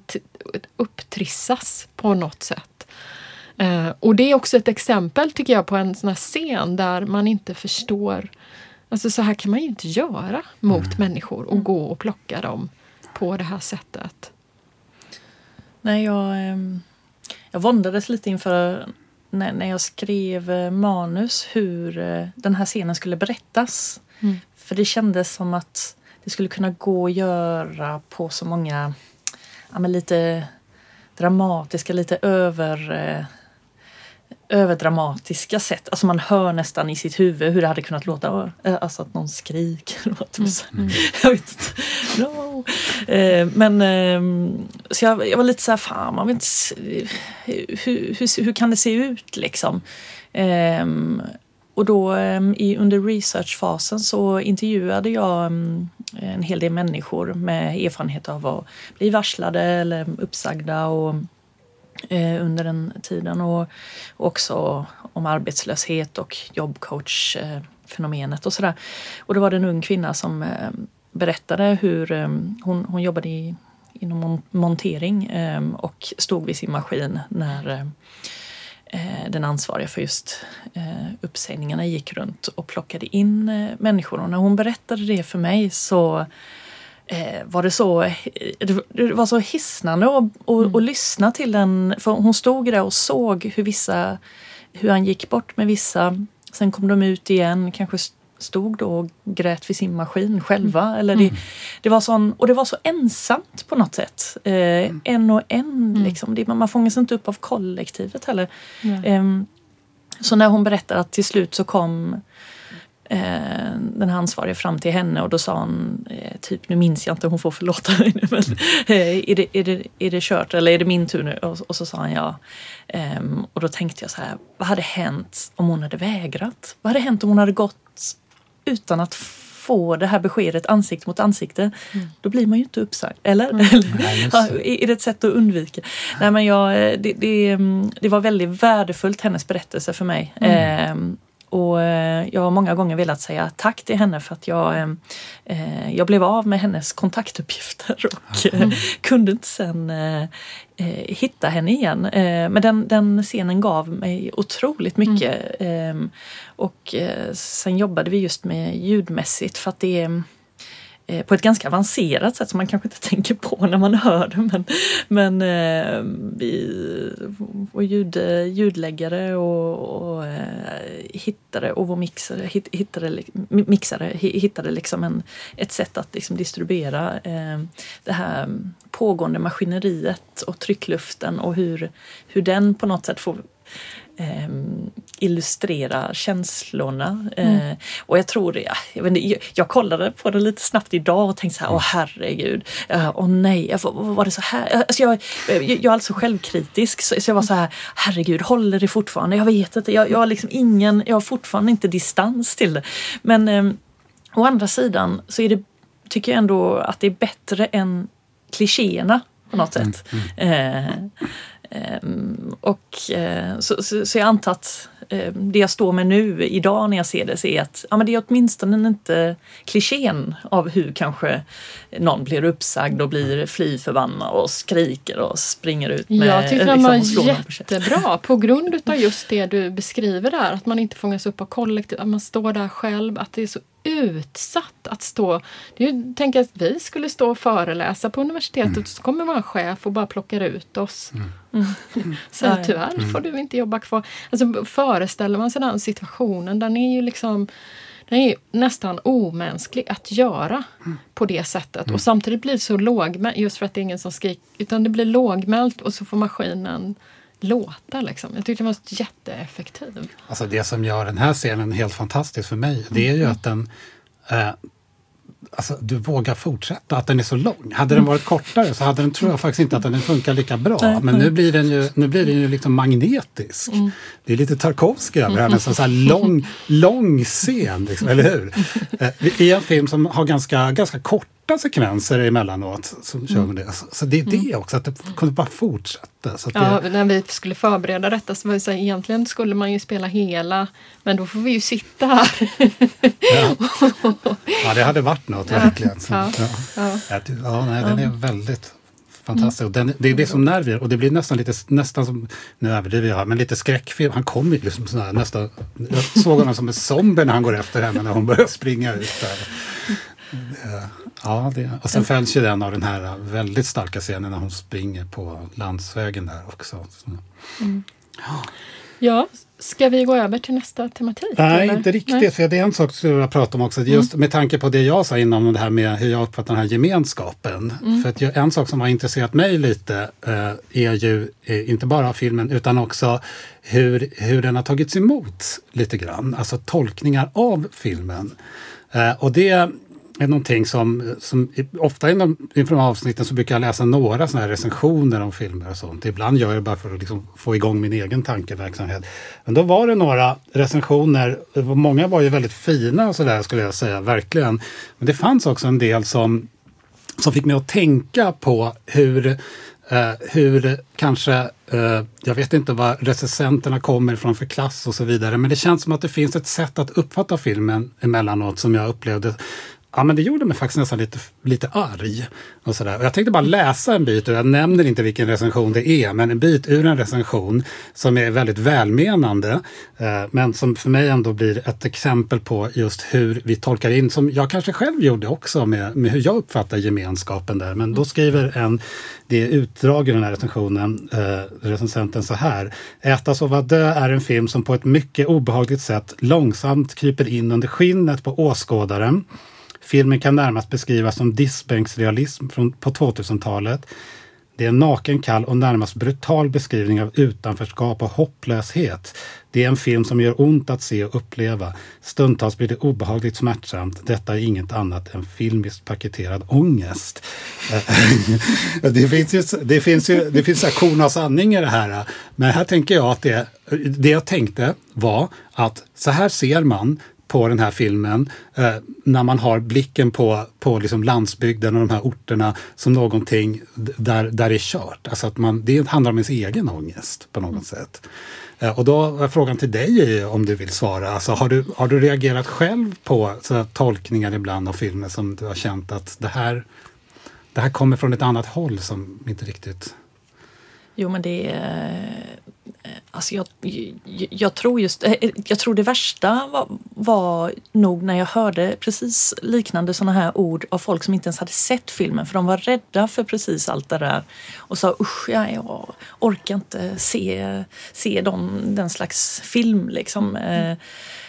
upptrissas på något sätt. Eh, och det är också ett exempel tycker jag på en sån här scen där man inte förstår Alltså så här kan man ju inte göra mot mm. människor och gå och plocka dem på det här sättet. Nej, jag, ehm, jag våndades lite inför när, när jag skrev eh, manus hur eh, den här scenen skulle berättas. Mm. För det kändes som att det skulle kunna gå att göra på så många ja, lite dramatiska, lite över eh, överdramatiska sätt. Alltså man hör nästan i sitt huvud hur det hade kunnat låta. Eh, alltså att någon skriker. [laughs] Mm. Mm. jag vet inte. No. Eh, men eh, så jag, jag, var lite så här, fan man vet inte, hur, hur, hur kan det se ut liksom? Eh, och då ehm, i, under researchfasen så intervjuade jag ehm, en hel del människor med erfarenhet av att bli varslade eller uppsagda och, eh, under den tiden och också om arbetslöshet och jobbcoach-fenomenet och sådär. Och då var det en ung kvinna som eh, berättade hur eh, hon, hon jobbade i, inom montering eh, och stod vid sin maskin när Eh, den ansvariga för just eh, uppsägningarna gick runt och plockade in eh, människor. Och när hon berättade det för mig så var det så, det var så hisnande att och, mm. och lyssna till den. För hon stod där och såg hur vissa, hur han gick bort med vissa. Sen kom de ut igen, kanske stod då och grät vid sin maskin själva. Mm. Eller det, mm. det var sån, och det var så ensamt på något sätt. Eh, mm. En och en. Mm. Liksom. Det, man fångas inte upp av kollektivet heller. Eh, så när hon berättar att till slut så kom eh, den här ansvarige fram till henne och då sa hon eh, typ, nu minns jag inte, hon får förlåta mig nu men [laughs] eh, är, det, är, det, är det kört eller är det min tur nu? Och, och så sa han ja. Um, och då tänkte jag så här, vad hade hänt om hon hade vägrat? Vad hade hänt om hon hade gått utan att få det här beskedet ansikte mot ansikte, mm. då blir man ju inte uppsagd. Eller? Mm. ja, är det ett sätt att undvika? Nej, men jag, det, det, det, var väldigt värdefullt, hennes berättelse för mig. Mm. Eh, och eh, jag har många gånger velat säga tack till henne för att jag, eh, eh jag blev av med hennes kontaktuppgifter och mm. kunde inte sen hitta henne igen. Men den, den scenen gav mig otroligt mycket. Mm. Och sen jobbade vi just med ljudmässigt för att det är Eh, på ett ganska avancerat sätt som man kanske inte [laughs] tänker på när man hör det. Men, men eh, vi, vår ljud, ljudläggare och, och eh, och vår mixare, hit, hittade, mixare hittade liksom en, ett sätt att liksom distribuera eh, det här pågående maskineriet och tryckluften och hur, hur den på något sätt får eh, illustrera känslorna. Mm. Eh, och jag tror, ja, jag, vet inte, jag, kollade på det lite snabbt idag och tänkte så här, åh herregud, uh, åh nej, var det så här? Alltså jag, jag, jag är alltså självkritisk så, så jag var så här, herregud, håller det fortfarande? Jag vet inte, jag, jag har liksom ingen, jag har fortfarande inte distans till det. Men eh, å andra sidan så är det, tycker jag ändå att det är bättre än klichéerna på något sätt. Mm, mm. Eh, och, eh, så, så, så, jag antar att eh, det jag står med nu idag när jag ser det är att ja, men det är åtminstone inte klichén av hur kanske någon blir uppsagd och blir fly förbannad och skriker och springer ut med Jag tycker liksom, den var jättebra [laughs] på grund av just det du beskriver där. Att man inte fångas upp av kollektiv, att man står där själv. Att det är så utsatt att stå... Tänk att vi skulle stå och föreläsa på universitetet mm. så kommer vår chef och bara plockar ut oss. Mm. Mm. [laughs] Så tyvärr får du inte jobba kvar. Alltså, föreställer man sig den situationen, den är ju liksom den är nästan omänsklig att göra på det sättet. Och samtidigt blir det så lågmält, just för att det är ingen som skriker, utan det blir lågmält och så får maskinen låta. Liksom. Jag tyckte den var jätteeffektiv. Alltså det som gör den här scenen helt fantastisk för mig, det är ju att den eh, Alltså, du vågar fortsätta, att den är så lång. Hade den varit kortare så hade den, tror jag faktiskt inte att den funkar lika bra. Men nu blir den ju, nu blir den ju liksom magnetisk. Det är lite Tarkovsky över nästan så här lång, lång scen, liksom, eller hur? [laughs] Eh, I en film som har ganska, ganska korta sekvenser emellanåt. Så, kör man det. Så, så det är det också, att det kunde bara fortsätta. Så Ja, det, när vi skulle förbereda detta så var det så här, egentligen skulle man ju spela hela, men då får vi ju sitta här. ja. ja, det hade varit något verkligen. Så, Ja. ja. Ja. Ja, ja, nej, den är väldigt fantastisk. Och Den, det är det som nerver och det blir nästan lite, nästan som, nu överdriver jag, men lite skräckfilm. Han kommer ju liksom sån här, nästan, jag såg honom som en zombie när han går efter henne när hon börjar springa ut där. Eh, Ja, det, och sen följs ju den av den här väldigt starka scenen när hon springer på landsvägen där också. Så. Ja, ska vi gå över till nästa tematik? Nej, eller? inte riktigt. Nej. För det är en sak som jag pratar om också. Just med tanke på det jag sa innan det här med hur jag uppfattar den här gemenskapen. För att en sak som har intresserat mig lite eh, är ju eh, inte bara filmen utan också hur, hur den har tagits emot lite grann. Alltså tolkningar av filmen. Eh, och det är någonting som, som ofta inom, inför de här avsnitten så brukar jag läsa några såna här recensioner om filmer och sånt. Ibland gör jag det bara för att liksom få igång min egen tankeverksamhet. Men då var det några recensioner, många var ju väldigt fina och sådär skulle jag säga, verkligen. Men det fanns också en del som, som fick mig att tänka på hur Uh, hur kanske, uh, jag vet inte vad recensenterna kommer ifrån för klass och så vidare, men det känns som att det finns ett sätt att uppfatta filmen emellanåt som jag upplevde Ja, men det gjorde mig faktiskt nästan lite, lite arg. Och sådär. Och jag tänkte bara läsa en bit, och jag nämner inte vilken recension det är, men en bit ur en recension som är väldigt välmenande, eh, men som för mig ändå blir ett exempel på just hur vi tolkar in, som jag kanske själv gjorde också med, med hur jag uppfattar gemenskapen där. Men då skriver en, det är utdrag i den här recensionen, eh, recensenten så här. Äta, sova, dö är en film som på ett mycket obehagligt sätt långsamt kryper in under skinnet på åskådaren. Filmen kan närmast beskrivas som diskbänksrealism från, på 2000-talet. Det är en naken, kall och närmast brutal beskrivning av utanförskap och hopplöshet. Det är en film som gör ont att se och uppleva. Stundtals blir det obehagligt smärtsamt. Detta är inget annat än filmiskt paketerad ångest. Eh, [laughs] det finns ju, det finns ju det finns här korn av sanning i det här. Men här tänker jag att det, det jag tänkte var att så här ser man på den här filmen eh, när man har blicken på, på liksom landsbygden och de här orterna som någonting där, där det är kört. Alltså att man, det handlar om ens egen ångest på något sätt. Eh, och då är frågan till dig om du vill svara. Alltså, har, du, har du reagerat själv på så tolkningar ibland av filmer som du har känt att det här, det här kommer från ett annat håll som inte riktigt... Jo men det är... Eh, alltså jag, jag, tror just... Eh, jag tror det värsta var, var nog när jag hörde precis liknande sådana här ord av folk som inte ens hade sett filmen för de var rädda för precis allt det där och sa usch, ja, jag orkar inte se, se dem, den slags film liksom. Eh,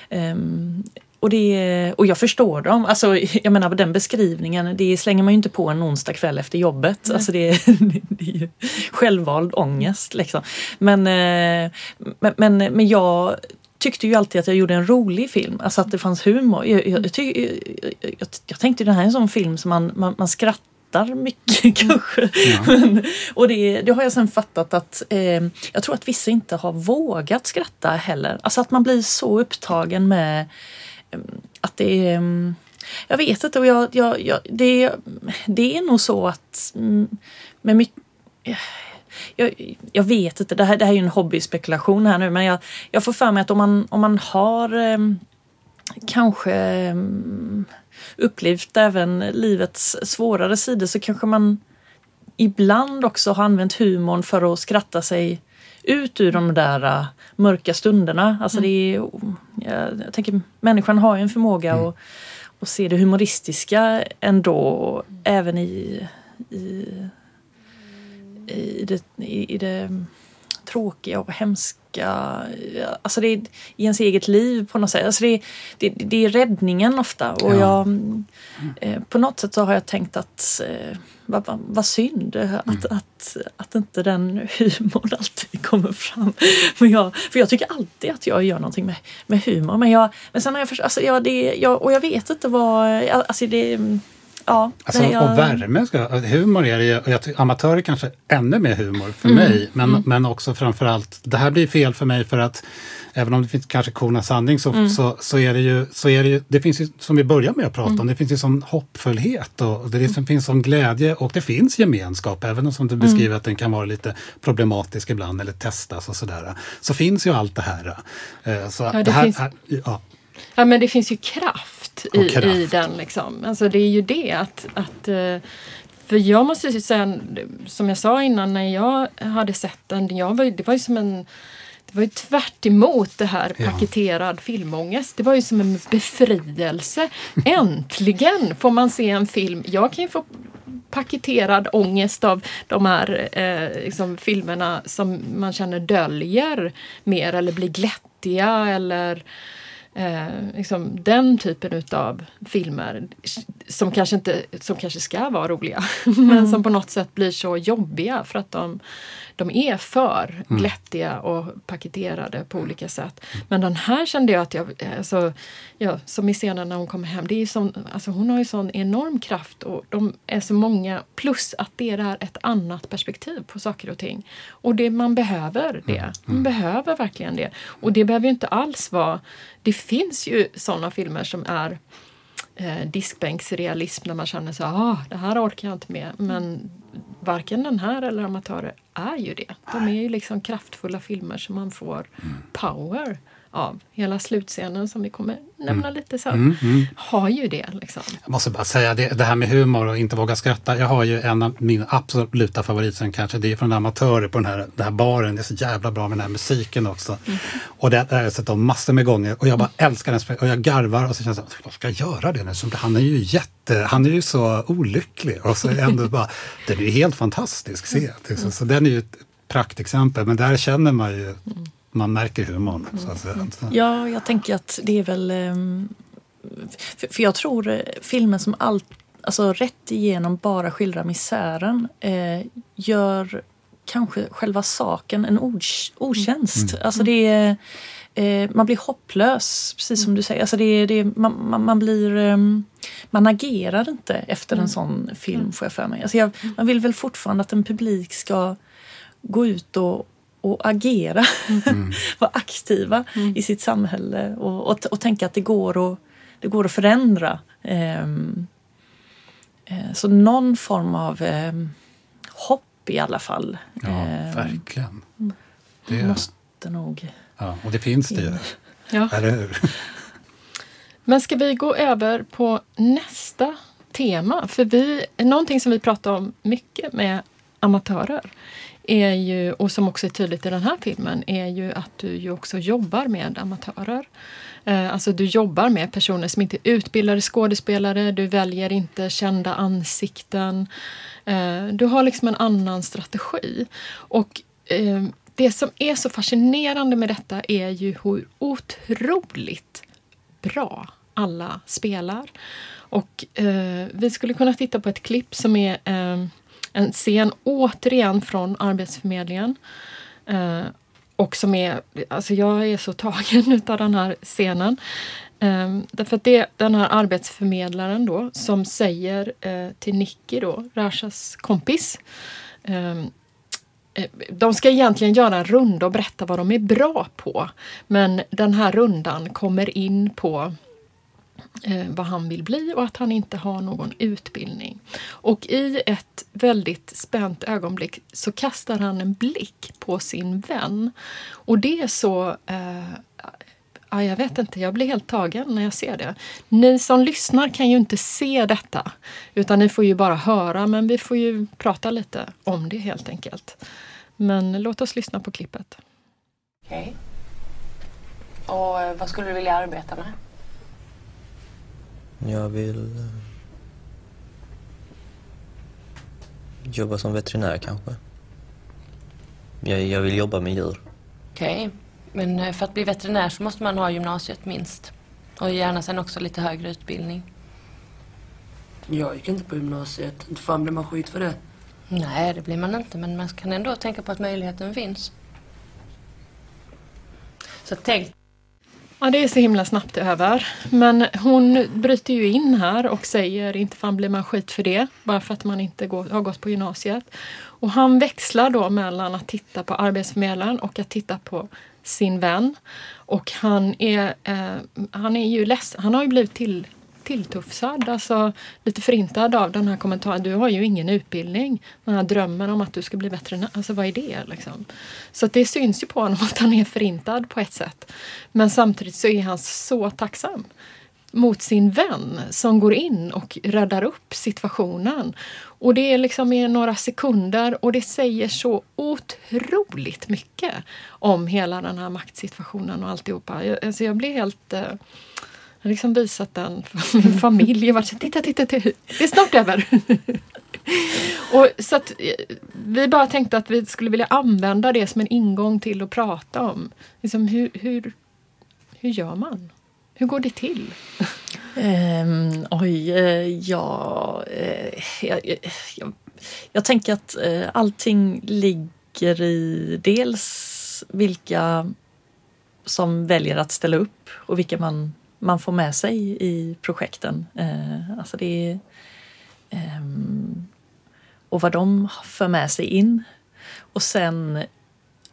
ehm, och, det, och jag förstår dem. Alltså, jag menar den beskrivningen, det slänger man ju inte på en onsdag kväll efter jobbet. Alltså det, [laughs] det är ju självvald ångest. Liksom. Men, eh, men, men, men jag tyckte ju alltid att jag gjorde en rolig film. Alltså att det fanns humor. Jag, jag, jag, jag, jag, tänkte det här är en sån film som man, man, man skrattar mycket kanske. [laughs] Men, och det, det har jag sen fattat att eh, jag tror att vissa inte har vågat skratta heller. Alltså att man blir så upptagen med Ehm, att det är... Ehm, jag vet inte. Och jag, jag, jag, det, det är nog så att mm, med mycket... Jag, jag vet inte, det här, det här är ju en hobbyspekulation här nu men jag, jag får för mig att om man, om man har eh, kanske eh, upplevt även livets svårare sidor så kanske man ibland också har använt humorn för att skratta sig ut ur de där uh, mörka stunderna. Alltså det är, jag, jag tänker människan har ju en förmåga att, att se det humoristiska ändå även i, i, i, det, i, i det tråkiga och hemska tillbaka alltså det är, i ens eget liv på något sätt. Alltså det, det, det är räddningen ofta. Och Ja. jag, eh, på något sätt så har jag tänkt att eh, vad, vad, vad synd Mm. att, att, att inte den humorn alltid kommer fram. [laughs] Men jag, för jag tycker alltid att jag gör någonting med, med humor. Men, jag, men sen har jag alltså jag, det, jag, och jag vet inte vad, alltså det, ja. Alltså, jag, Och värme, ska, humor är det ju, och jag tycker amatörer kanske ännu mer humor för Mm. mig. Men, men också framförallt, det här blir fel för mig för att även om det finns kanske korna sanning så, Mm. så, så är det ju, så är det ju, det finns ju, som vi började med att prata Mm. om, det finns ju sån hoppfullhet och det liksom finns sån glädje och det finns gemenskap, även om som du Mm. beskriver att den kan vara lite problematisk ibland eller testas och sådär. Så finns ju allt det här. Eh, Så det det här, finns- här ja, Ja men det finns ju kraft i, Och kraft. i den liksom. Alltså det är ju det att, att eh, för jag måste ju säga, som jag sa innan när jag hade sett den, jag var, det var ju som en det var ju tvärt emot det här Ja. paketerad filmångest. Det var ju som en befrielse. Äntligen får man se en film. Jag kan ju få paketerad ångest av de här eh, liksom, filmerna som man känner döljer mer eller blir glättiga eller eh, liksom, den typen utav filmer som kanske, inte, som kanske ska vara roliga [laughs] men som på något sätt blir så jobbiga för att de, de är för glättiga och paketerade på olika sätt. Men den här kände jag att jag, alltså, ja, som i scenen när hon kommer hem, det är sån, alltså hon har ju sån enorm kraft och de är så många, plus att det är ett annat perspektiv på saker och ting. Och det, man behöver det. Man behöver verkligen det. Och det behöver ju inte alls vara, det finns ju såna filmer som är eh, diskbänksrealism när man känner så ah, det här orkar jag inte med. Men varken den här eller Amatörer är ju det. De är ju liksom kraftfulla filmer som man får power av. Hela slutscenen som vi kommer nämna lite sen har ju det. Liksom. Jag måste bara säga det, det här med humor och inte våga skratta. Jag har ju en av mina absoluta favoriter kanske. Det är från Amatörer på den här, den här baren. Det är så jävla bra med den här musiken också. Och det har jag sett om massor med gånger och jag bara älskar den. Och jag garvar och så känns det, vad ska jag göra det nu? Så Han är ju jätte, han är ju så olycklig. Och så ändå bara, [laughs] den är ju helt fantastisk. Se. Det är Så, så den är ju ett praktexempel. Men där känner man ju, man märker humorn. Så att säga. Så. Ja, jag tänker att det är väl... ehm, För, jag tror eh, filmer som allt, alltså rätt igenom bara skildrar misären eh, gör kanske själva saken en otjänst. Alltså det är, eh, man blir hopplös, precis som du säger. Alltså det är, det är, man, man, blir... ehm, man agerar inte efter en sån film, får jag för mig. Alltså jag, man vill väl fortfarande att en publik ska gå ut och, och agera. [laughs] Vara aktiva i sitt samhälle och, och, och tänka att det går att, det går att förändra. Ehm, eh, så någon form av ehm, hopp i alla fall. Ja, ehm, verkligen. Det, måste nog... ja, och det finns det ju. Ja. Eller hur? Men ska vi gå över på nästa tema? För vi, någonting som vi pratar om mycket med amatörer är ju, och som också är tydligt i den här filmen, är ju att du ju också jobbar med amatörer. Eh, alltså du jobbar med personer som inte är utbildade skådespelare, du väljer inte kända ansikten. Eh, du har liksom en annan strategi. Och eh, det som är så fascinerande med detta är ju hur otroligt bra alla spelar. Och vi skulle kunna titta på ett klipp som är en scen återigen från Arbetsförmedlingen. Eh, och som är, alltså jag är så tagen [laughs] utav den här scenen. Eh, därför att det är den här arbetsförmedlaren då som säger eh, till Nicky då, Rashas kompis. Ehm, eh, de ska egentligen göra en runda och berätta vad de är bra på. Men den här rundan kommer in på Eh, vad han vill bli och att han inte har någon utbildning. Och i ett väldigt spänt ögonblick så kastar han en blick på sin vän. Och det är så... Eh, ja, jag vet inte, jag blir helt tagen när jag ser det. Ni som lyssnar kan ju inte se detta, utan ni får ju bara höra, men vi får ju prata lite om det helt enkelt. Men låt oss lyssna på klippet. Okej. Och eh, vad skulle du vilja arbeta med? Jag vill eh, jobba som veterinär kanske. Jag, jag vill jobba med djur. Okej, men eh, för att bli veterinär så måste man ha gymnasiet minst. Och gärna sen också lite högre utbildning. Jag gick inte på gymnasiet. Inte fan blir man skit för det. Nej, det blir man inte, men man kan ändå tänka på att möjligheten finns. Så tänk Ja, det är så himla snabbt över. Men hon bryter ju in här och säger inte fan blir man skit för det, bara för att man inte går, har gått på gymnasiet. Och han växlar då mellan att titta på arbetsförmedlaren och att titta på sin vän. Och han är, eh, han är ju ledsen, han har ju blivit till, tilltufsad, alltså lite förintad av den här kommentaren. Du har ju ingen utbildning. Den här drömmen om att du ska bli veterinär, alltså vad är det liksom? Så att det syns ju på honom [laughs] att han är förintad på ett sätt. Men samtidigt så är han så tacksam mot sin vän som går in och räddar upp situationen. Och det är liksom i några sekunder och det säger så otroligt mycket om hela den här maktsituationen och alltihopa. Jag, alltså jag blir helt... Eh, jag har liksom visat den för min familj. Jag varit så, titta, titta, titta, det är snart över. [laughs] och så att, eh, vi bara tänkte att vi skulle vilja använda det som en ingång till att prata om. Liksom hur, hur, hur gör man? Hur går det till? Um, oj, eh, ja... Eh, jag, jag, jag, tänker att uh, allting ligger i dels vilka som väljer att ställa upp och vilka man, man får med sig i projekten. Uh, alltså det um, och vad de för med sig in. Och sen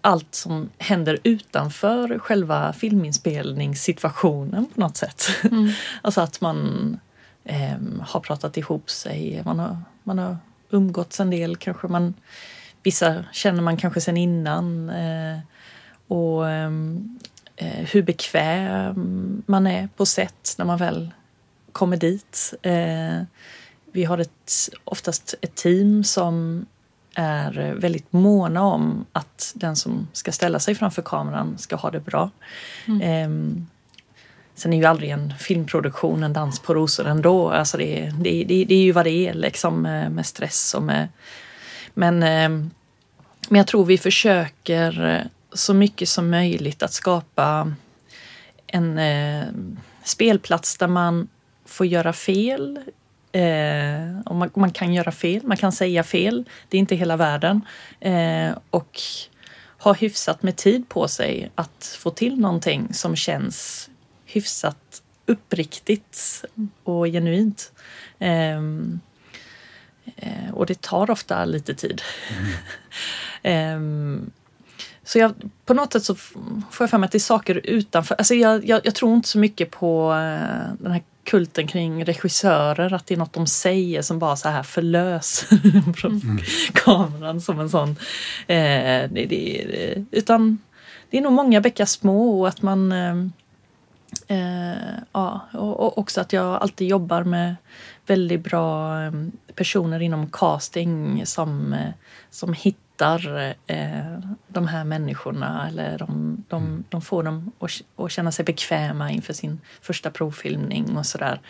allt som händer utanför själva filminspelningssituationen på något sätt. Mm. [laughs] alltså att man eh, har pratat ihop sig, man har, man har umgåtts en del kanske. Man, vissa känner man kanske sen innan. Eh, och ehm, eh, hur bekväm man är på sätt när man väl kommer dit. Eh, vi har ett, oftast ett team som är väldigt måna om att den som ska ställa sig framför kameran ska ha det bra. Mm. Ehm, sen är ju aldrig en filmproduktion en dans på rosor ändå. Alltså det, det, det, det är ju vad det är liksom med stress och med... Men, ehm, men jag tror vi försöker så mycket som möjligt att skapa en eh, spelplats där man får göra fel Eh, och man, man, kan göra fel, man kan säga fel. Det är inte hela världen. Eh, och ha hyfsat med tid på sig att få till någonting som känns hyfsat uppriktigt och genuint. Eh, eh och det tar ofta lite tid. Mm. [laughs] så jag, på något sätt så får jag för mig att det är saker utanför. Alltså jag, jag, jag tror inte så mycket på eh, den här kulten kring regissörer, att det är något de säger som bara så här förlöser [laughs] från mm. kameran som en sån. Eh, det, det, utan det är nog många bäckar små och att man eh, eh, ja, och, och, också att jag alltid jobbar med väldigt bra eh, personer inom casting som, eh, som hittar hittar eh, de här människorna eller de, de, mm. de får dem att, att känna sig bekväma inför sin första provfilmning och sådär.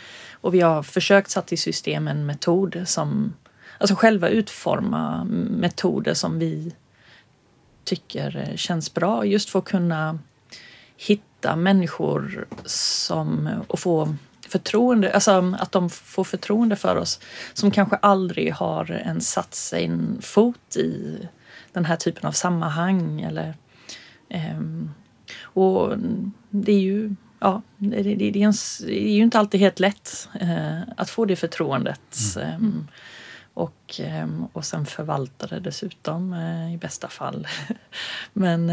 Och vi har försökt sätta i system en metod som, alltså själva utforma metoder som vi tycker känns bra just för att kunna hitta människor som, och få förtroende, alltså att de får förtroende för oss som kanske aldrig har ens satt sig en fot i den här typen av sammanhang. Eller, um, och det är ju ja, det, det, det, är en, det, är ju inte alltid helt lätt uh, att få det förtroendet. Mm. Um, och, um, och sen förvalta det dessutom uh, i bästa fall. [laughs] Men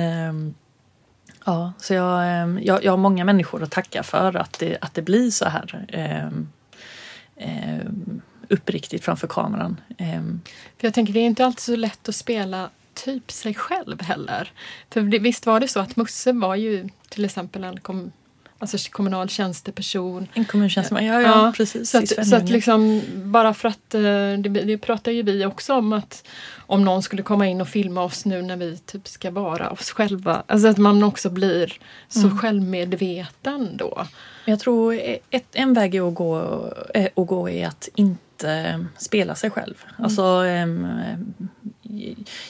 ja, så jag, jag, jag har många människor att tacka för att det, att det blir så här uppriktigt framför kameran. För jag tänker det är inte alltid så lätt att spela typ sig själv heller. För visst var det så att Musse var ju till exempel en kom, alltså kommunal tjänsteperson. En kommuntjänsteman, ja, ja, ja precis. Så att, så att liksom, bara för att, eh, det, det pratar ju vi också om att om någon skulle komma in och filma oss nu när vi typ ska vara oss själva. Alltså att man också blir så mm. självmedveten då. Jag tror ett, en väg att gå, att gå är att inte spela sig själv. Mm. Alltså,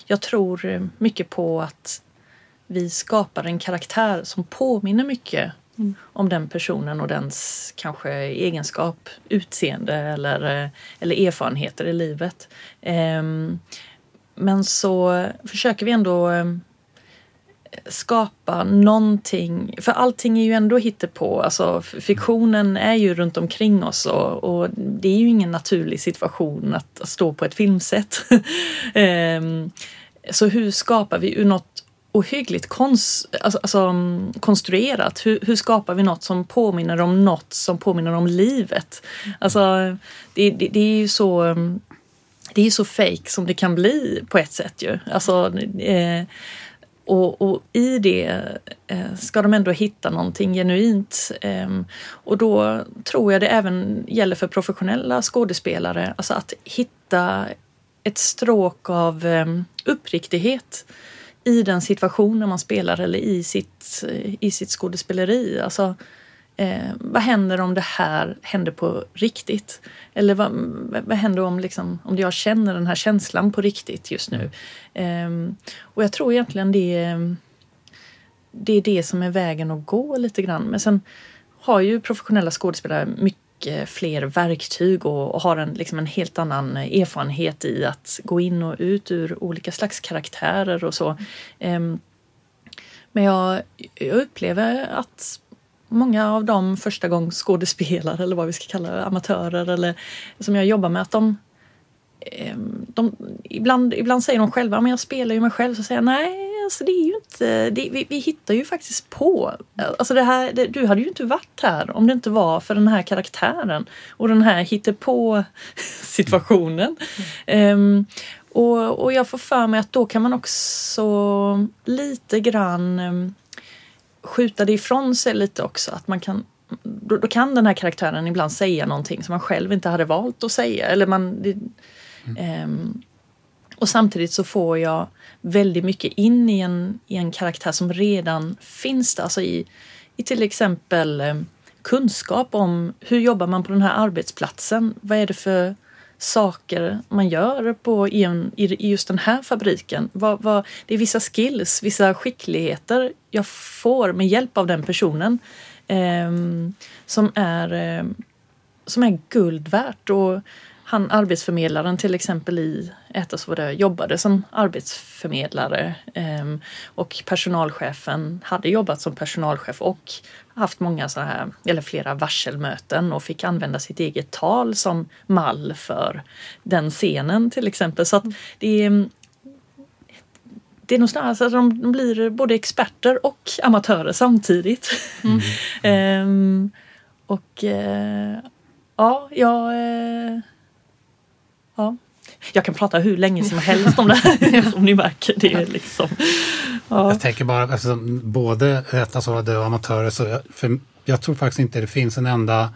jag tror mycket på att vi skapar en karaktär som påminner mycket om den personen och dens kanske egenskap, utseende eller, eller erfarenheter i livet. Ehm, men så försöker vi ändå ehm, skapa någonting, för allting är ju ändå hittepå. Alltså fiktionen är ju runt omkring oss och, och det är ju ingen naturlig situation att, stå på ett filmset. [laughs] Ehm, så hur skapar vi ur något ohyggligt konst, alltså, alltså, mm, konstruerat. Hur, hur, skapar vi något som påminner om något som påminner om livet? Alltså, det, det, det är ju så mm, det är så fake som det kan bli på ett sätt ju. Alltså, eh, och, och, i det eh, ska de ändå hitta någonting genuint. Eh, och då tror jag det även gäller för professionella skådespelare, alltså att hitta ett stråk av eh, uppriktighet i den situationen man spelar eller i sitt, eh, i sitt skådespeleri. Alltså, eh, vad händer om det här händer på riktigt? Eller vad, vad händer om, liksom, om jag känner den här känslan på riktigt just nu? Eh, och jag tror egentligen det, det är det som är vägen att gå lite grann. Men sen har ju professionella skådespelare mycket fler verktyg och, och har en, liksom en helt annan erfarenhet i att gå in och ut ur olika slags karaktärer och så. Eh, men jag, jag, upplever att många av de första gångs skådespelare eller vad vi ska kalla det, amatörer eller som jag jobbar med, att de, ehm, de ibland, ibland säger de själva, men jag spelar ju mig själv, så säger jag nej, alltså det är ju inte, det, vi, vi hittar ju faktiskt på. Alltså det här, det, du hade ju inte varit här om det inte var för den här karaktären och den här hittepå situationen. Mm. Ehm, um, och, och jag får för mig att då kan man också lite grann um, skjuta det ifrån sig lite också. Att man kan, då, då, kan den här karaktären ibland säga någonting som man själv inte hade valt att säga. Eller man, det, mm. um, och samtidigt så får jag väldigt mycket in i en, i en karaktär som redan finns där. Alltså i, i till exempel eh, kunskap om hur jobbar man på den här arbetsplatsen? Vad är det för saker man gör på, i, en, i just den här fabriken? Vad, vad, det är vissa skills, vissa skickligheter jag får med hjälp av den personen eh, som, är, eh, som är guld värt. Och, han arbetsförmedlaren till exempel i Ätas det jobbade som arbetsförmedlare eh, och personalchefen hade jobbat som personalchef och haft många så här, eller flera varselmöten och fick använda sitt eget tal som mall för den scenen till exempel. Så att det är det är nog snarare så att de, de blir både experter och amatörer samtidigt. Mm. [laughs] ehm, och eh, ja, jag eh, Ja. Jag kan prata hur länge som helst om det här, [laughs] [laughs] som ni märker. Det är liksom, ja. Jag tänker bara, alltså, både Rätta så och amatörer, så jag, för jag tror faktiskt inte det finns en enda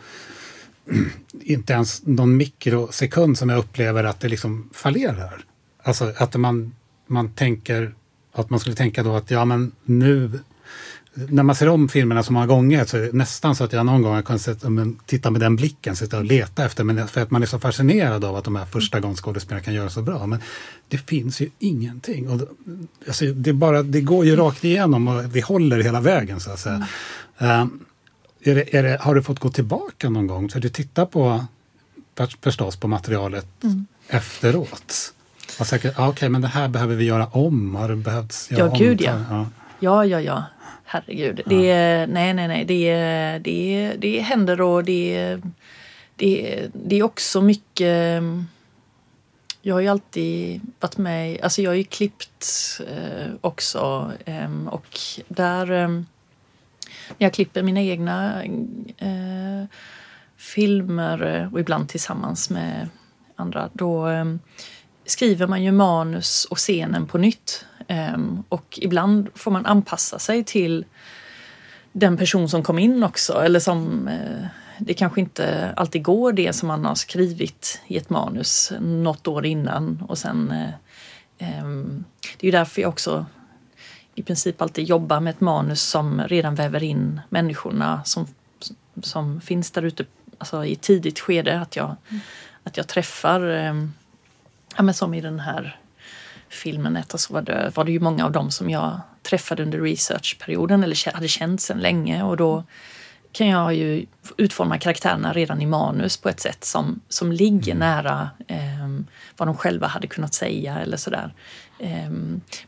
[clears throat] inte ens någon mikrosekund som jag upplever att det liksom fallerar. Alltså att man, man tänker att man skulle tänka då att ja men nu när man ser om filmerna så många gånger så är det nästan så att jag någon gång har kunnat titta med den blicken, sitta och leta efter, men för att man är så fascinerad av att de här första gångs skådespelarna kan göra så bra. Men det finns ju ingenting. Och, alltså, det, bara, det går ju rakt igenom och det håller hela vägen så att säga. Mm. Uh, är det, är det, har du fått gå tillbaka någon gång? För du tittar på, förstås på materialet mm. efteråt. Och säkert, ja, okej, okay, men det här behöver vi göra om. Har det behövts göra ja, gud ja. ja. Ja, ja, ja herregud. Ja. Det nej, nej, nej. Det, det, det händer och det, det, det är också mycket... Jag har ju alltid varit med, alltså jag har ju klippt eh, också eh, och där eh, när jag klipper mina egna eh, filmer och ibland tillsammans med andra, då ehm, skriver man ju manus och scenen på nytt. Um, och ibland får man anpassa sig till den person som kom in också. Eller som uh, det kanske inte alltid går det som man har skrivit i ett manus något år innan. Och sen, uh, um, det är ju därför jag också i princip alltid jobbar med ett manus som redan väver in människorna som, som finns där ute alltså i tidigt skede. Att jag, mm. att jag träffar, um, ja, men som i den här filmen Ett så var det, var det ju många av dem som jag träffade under researchperioden eller hade känt sedan länge och då kan jag ju utforma karaktärerna redan i manus på ett sätt som, som ligger nära eh, vad de själva hade kunnat säga eller sådär. Eh,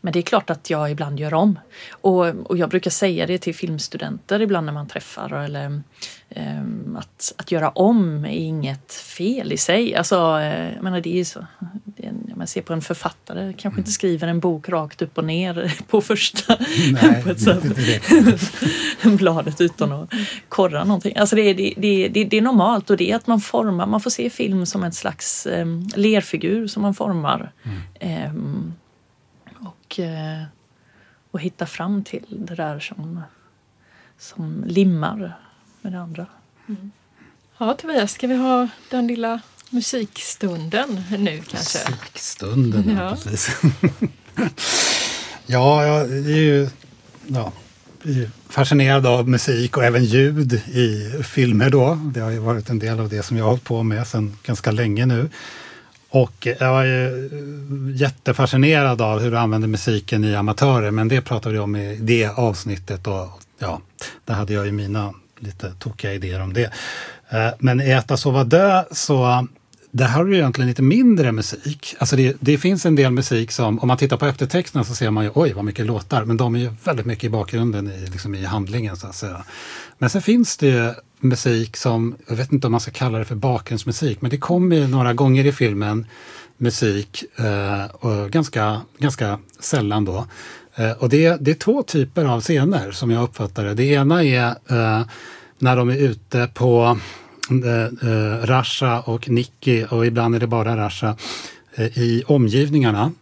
men det är klart att jag ibland gör om. Och, och jag brukar säga det till filmstudenter ibland när man träffar eller eh, att, att göra om är inget fel i sig. Alltså, eh, jag menar, det är så, det är, man ser på en författare kanske inte skriver en bok rakt upp och ner [laughs] på första Nej, [laughs] på ett sätt. [laughs] bladet utan att korra någonting. Alltså det, är- det, det, det, det är normalt och det är att man formar, man får se film som en slags eh, lerfigur som man formar. Ehm, och, eh, och hitta fram till det där som, som limmar med det andra. Ja, Tobias, ska vi ha den lilla musikstunden nu kanske? Musikstunden, ja. Ja. precis. [laughs] ja, jag är ju ja, fascinerad av musik och även ljud i filmer då. Det har ju varit en del av det som jag har hållit på med sedan ganska länge nu. Och jag är ju jättefascinerad av hur du använder musiken i Amatörer, men det pratade vi om i det avsnittet och ja, där hade jag ju mina lite tokiga idéer om det. Eh, Men i Äta, sova, dö så där har du egentligen lite mindre musik. Alltså det, det finns en del musik som, om man tittar på eftertexterna så ser man ju oj vad mycket låtar, men de är ju väldigt mycket i bakgrunden i, liksom i handlingen så att säga. Men sen finns det ju musik som, jag vet inte om man ska kalla det för bakgrundsmusik, men det kommer ju några gånger i filmen musik, eh, och ganska, ganska sällan då. Eh, och det, det är två typer av scener som jag uppfattar det. Det ena är eh, när de är ute på eh, eh, Rasha och Nicky och ibland är det bara Rasha eh, i omgivningarna.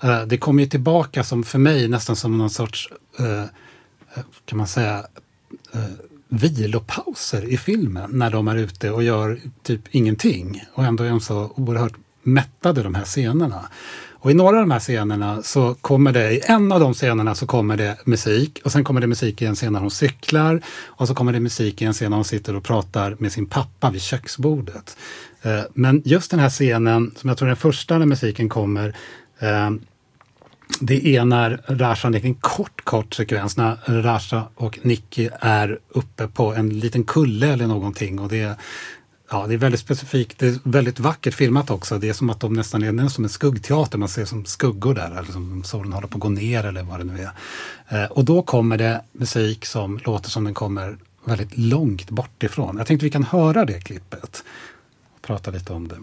Eh, det kommer ju tillbaka som för mig nästan som någon sorts, eh, eh, kan man säga, eh, vilopauser i filmen när de är ute och gör typ ingenting. Och ändå är de så oerhört mättade de här scenerna. Och i några av de här scenerna så kommer det, i en av de scenerna så kommer det musik och sen kommer det musik i en scen när hon cyklar och så kommer det musik i en scen när hon sitter och pratar med sin pappa vid köksbordet. Eh, men just den här scenen, som jag tror är den första när musiken kommer, eh, det är när Rasha, det är en kort, kort sekvens när Rasha och Nicky är uppe på en liten kulle eller någonting. Och det är, ja, det är väldigt specifikt, det är väldigt vackert filmat också. Det är som att de nästan är är som en skuggteater, man ser som skuggor där, eller som solen håller på att gå ner eller vad det nu är. Eh, och då kommer det musik som låter som den kommer väldigt långt bort ifrån. Jag tänkte vi kan höra det klippet och prata lite om det.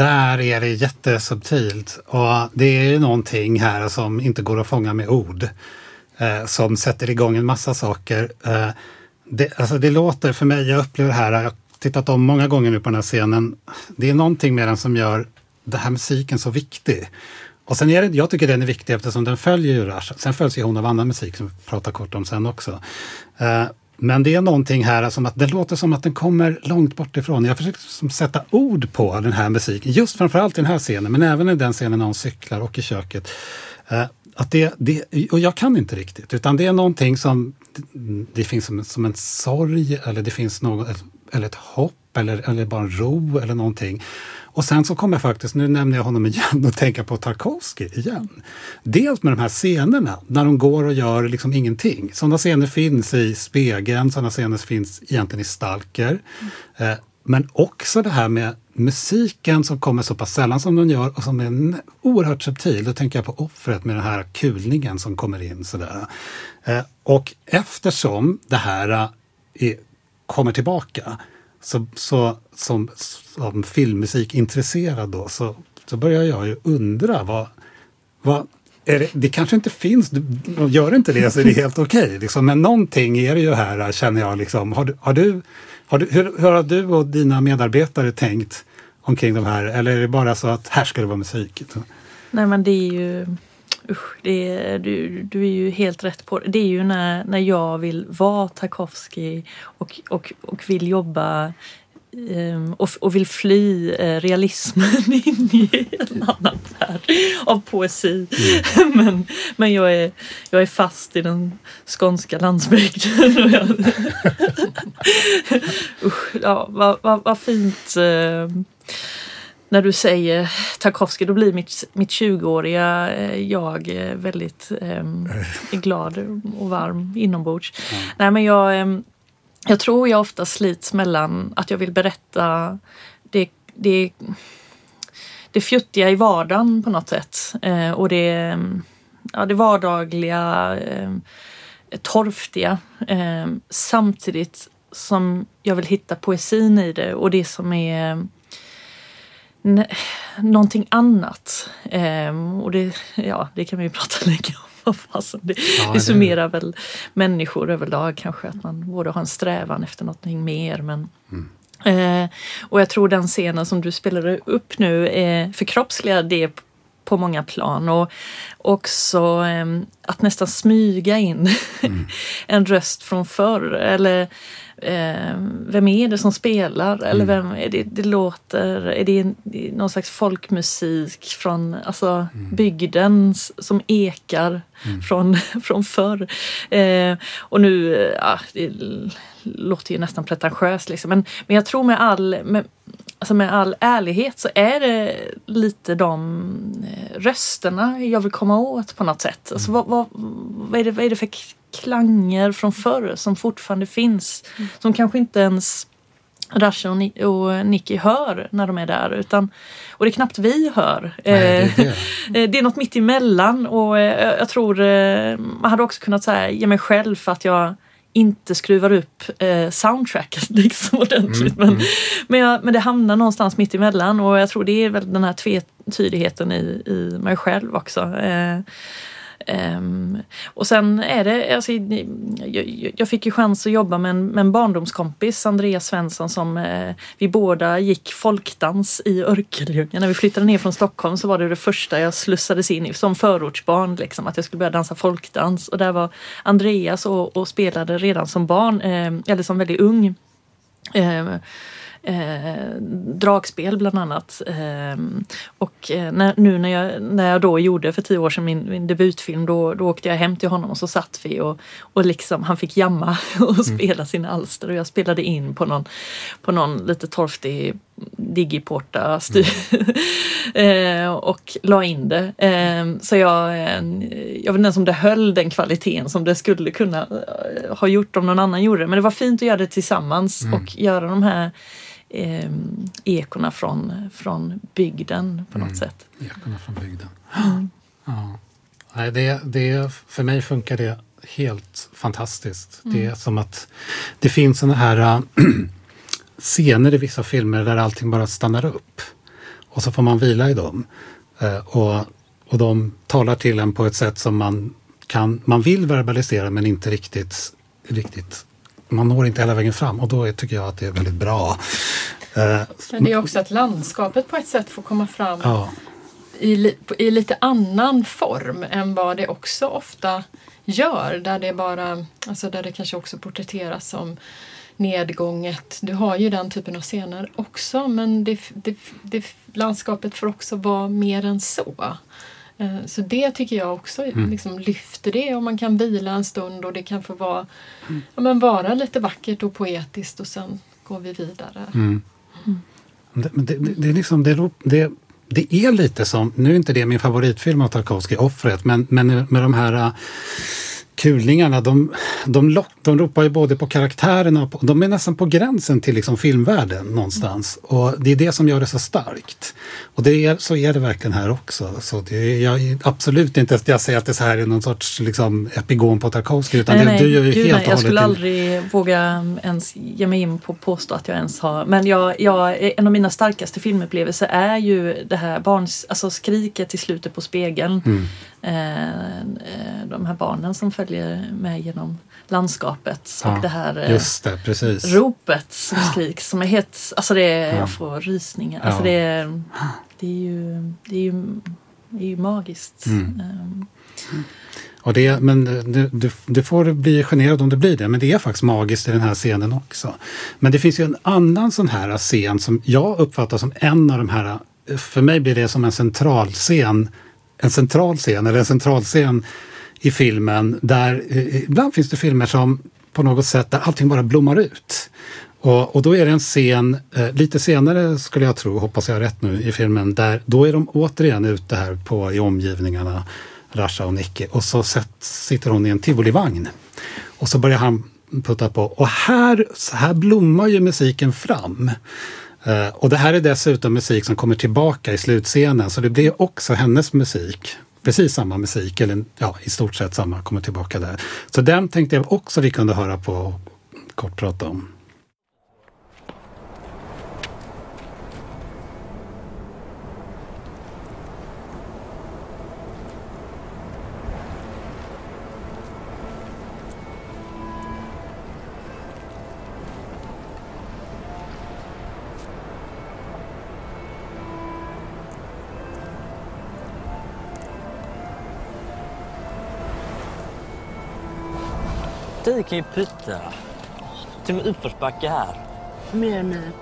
Där är det jättesubtilt och det är ju någonting här som inte går att fånga med ord. Eh, som sätter igång en massa saker. Eh, det, alltså det låter för mig, jag upplever det här, jag har tittat om många gånger nu på den här scenen. Det är någonting med den som gör den här musiken så viktig. Och sen är det, jag tycker den är viktig eftersom den följer ju Rush. Sen följs ju hon av annan musik som vi pratar kort om sen också. Eh, men det är någonting här som att det låter som att den kommer långt bort ifrån. Jag försöker som sätta ord på den här musiken, just framförallt i den här scenen, men även i den scenen när hon cyklar och i köket. Eh, att det, det, och jag kan inte riktigt, utan det är någonting som det finns som, som en sorg eller det finns något, eller ett hopp eller, eller bara en ro eller någonting. Och sen så kommer jag faktiskt, nu nämner jag honom igen, och tänka på Tarkovsky igen. Dels med de här scenerna när de går och gör liksom ingenting. Sådana scener finns i Spegeln, sådana scener finns egentligen i Stalker. Eh, men också det här med musiken som kommer så pass sällan som den gör och som är oerhört subtil. Då tänker jag på offret med den här kulningen som kommer in sådär. Eh, och eftersom det här eh, kommer tillbaka så, så, som, som filmmusikintresserad då så, så börjar jag ju undra vad, vad är det, det kanske inte finns, gör inte det så är det helt [laughs] okej. liksom, men någonting är det ju här känner jag. Liksom. Har, du, har, du, har du, hur, hur har du och dina medarbetare tänkt omkring de här? Eller är det bara så att här ska det vara musik? Nej men det är ju Usch, det är, du, du är ju helt rätt på det. Det är ju när, när jag vill vara Tarkovsky och, och, och vill jobba um, och, och vill fly uh, realismen [laughs] in i en annan värld av poesi. Mm. [laughs] men men jag, är, jag är fast i den skånska landsbygden. Och jag, [laughs] Usch, ja, vad, vad, vad fint. Uh, när du säger Tarkovsky då blir mitt, mitt 20-åriga eh, jag eh, väldigt [laughs] eh, glad och varm inombords. Mm. Nej, men jag, eh, jag tror jag ofta slits mellan att jag vill berätta det, det, det fjuttiga i vardagen på något sätt eh, och det, ja, det vardagliga, eh, torftiga samtidigt som jag vill hitta poesin i det och det som är någonting annat. Ehm, och det, ja, det kan vi ju prata [laughs] länge om. Det, ja, det summerar väl människor överlag kanske att man borde ha en strävan efter någonting mer. Men, mm. eh, och jag tror den scenen som du spelade upp nu eh, förkroppsligar det på många plan och också eh, att nästan smyga in mm. [laughs] en röst från förr eller eh, vem är det som spelar? Eller mm. vem är det, det låter? Är det någon slags folkmusik från alltså, mm. bygden som ekar mm. från, [laughs] från förr? Eh, och nu, ja, det låter ju nästan pretentiöst liksom. Men, men jag tror med all, med, alltså med all ärlighet så är det lite de eh, rösterna jag vill komma åt på något sätt. Alltså, vad, vad, vad, är det, vad är det för klanger från förr som fortfarande finns. Mm. Som kanske inte ens Rasha och, och Nicky hör när de är där. Utan, och det är knappt vi hör. Nej, det, är det. [laughs] Eh, det är något mitt emellan och eh, jag tror eh, man hade också kunnat säga, ge mig själv för att jag inte skruvar upp eh, soundtracket [laughs] liksom ordentligt. Mm, men, mm. Men, jag, men det hamnar någonstans mitt emellan och jag tror det är väl den här tvetydigheten i, i mig själv också. Eh, Um, och sen är det, alltså, jag, jag, fick ju chans att jobba med en, med en barndomskompis, Andreas Svensson, som eh, vi båda gick folkdans i Örkelljunga. När vi flyttade ner från Stockholm så var det det första jag slussades in i som förortsbarn, liksom, att jag skulle börja dansa folkdans. Och där var Andreas och, och spelade redan som barn, eh, eller som väldigt ung. Eh, eh, dragspel bland annat. Eh, och när, nu när jag, när jag då gjorde för tio år sedan min, min debutfilm då, då åkte jag hem till honom och så satt vi och, och liksom, han fick jamma [laughs] och mm. spela mm. sina alster och jag spelade in på någon, på någon lite torftig digiporta mm. [laughs] eh, och la in det. Eh, så jag, eh, jag vet inte ens om det höll den kvaliteten som det skulle kunna eh, ha gjort om någon annan gjorde det. Men det var fint att göra det tillsammans mm. och göra de här eh, ekorna från, från bygden på något mm. sätt. Ekorna från bygden. Mm. Ja. Nej, det, det, för mig funkar det helt fantastiskt. Mm. Det är som att det finns sådana här äh, [clears throat] scener i vissa filmer där allting bara stannar upp. Och så får man vila i dem. Äh, och, och de talar till en på ett sätt som man, kan, man vill verbalisera men inte riktigt, riktigt man når inte hela vägen fram och då tycker jag att det är väldigt bra. Men eh, det är också att landskapet på ett sätt får komma fram ja. i, i lite annan form än vad det också ofta gör. Där det bara, alltså där det kanske också porträtteras som nedgånget. Du har ju den typen av scener också men det, det, det, landskapet får också vara mer än så. Eh, så det tycker jag också mm. liksom lyfter det och man kan vila en stund och det kan få vara, mm. ja, men vara lite vackert och poetiskt och sen går vi vidare. Mm. mm. Det, det, det, är liksom, det, det, det är lite som, nu är inte det min favoritfilm av Tarkovsky, Offret, men, men med de här kulningarna, de, de, lock, de ropar ju både på karaktärerna och på, de är nästan på gränsen till liksom filmvärlden någonstans. Och det är det som gör det så starkt. Och det är, så är det verkligen här också. Så det är, jag, absolut inte att jag säger att det så här är någon sorts liksom, epigon på Tarkovsky, utan nej, det, nej, du gör ju Gud, helt nej, Jag skulle aldrig våga ens ge mig in på att påstå att jag ens har, men jag, jag, en av mina starkaste filmupplevelser är ju det här barns, alltså skriket i slutet på spegeln. Mm. Eh, de här barnen som följer med genom landskapet Ja, och det här eh, Just det, precis. ropet som skriks som är helt, alltså det är, Ja. jag får rysningar. Alltså det, är, det är ju, det är ju, det är ju magiskt. Mm. Ehm, Och det, men du, du, du får bli generad om det blir det, men det är faktiskt magiskt i den här scenen också. Men det finns ju en annan sån här scen som jag uppfattar som en av de här, för mig blir det som en centralscen, en central scen eller en centralscen i filmen där eh, ibland finns det filmer som på något sätt där allting bara blommar ut. Och, och då är det en scen, eh, lite senare skulle jag tro, hoppas jag har rätt nu i filmen, där då är de återigen ute här på, i omgivningarna, Rasha och Nicky. Och så sätt, sitter hon i en tivolivagn. Och så börjar han putta på. Och här, så här blommar ju musiken fram. Eh, och det här är dessutom musik som kommer tillbaka i slutscenen. Så det blir också hennes musik. Precis samma musik, eller ja, i stort sett samma, kommer tillbaka där. Så den tänkte jag också vi kunde höra på och kort prata om. Du kan ju putta. Till och med uppförsbacke här. Mer nu.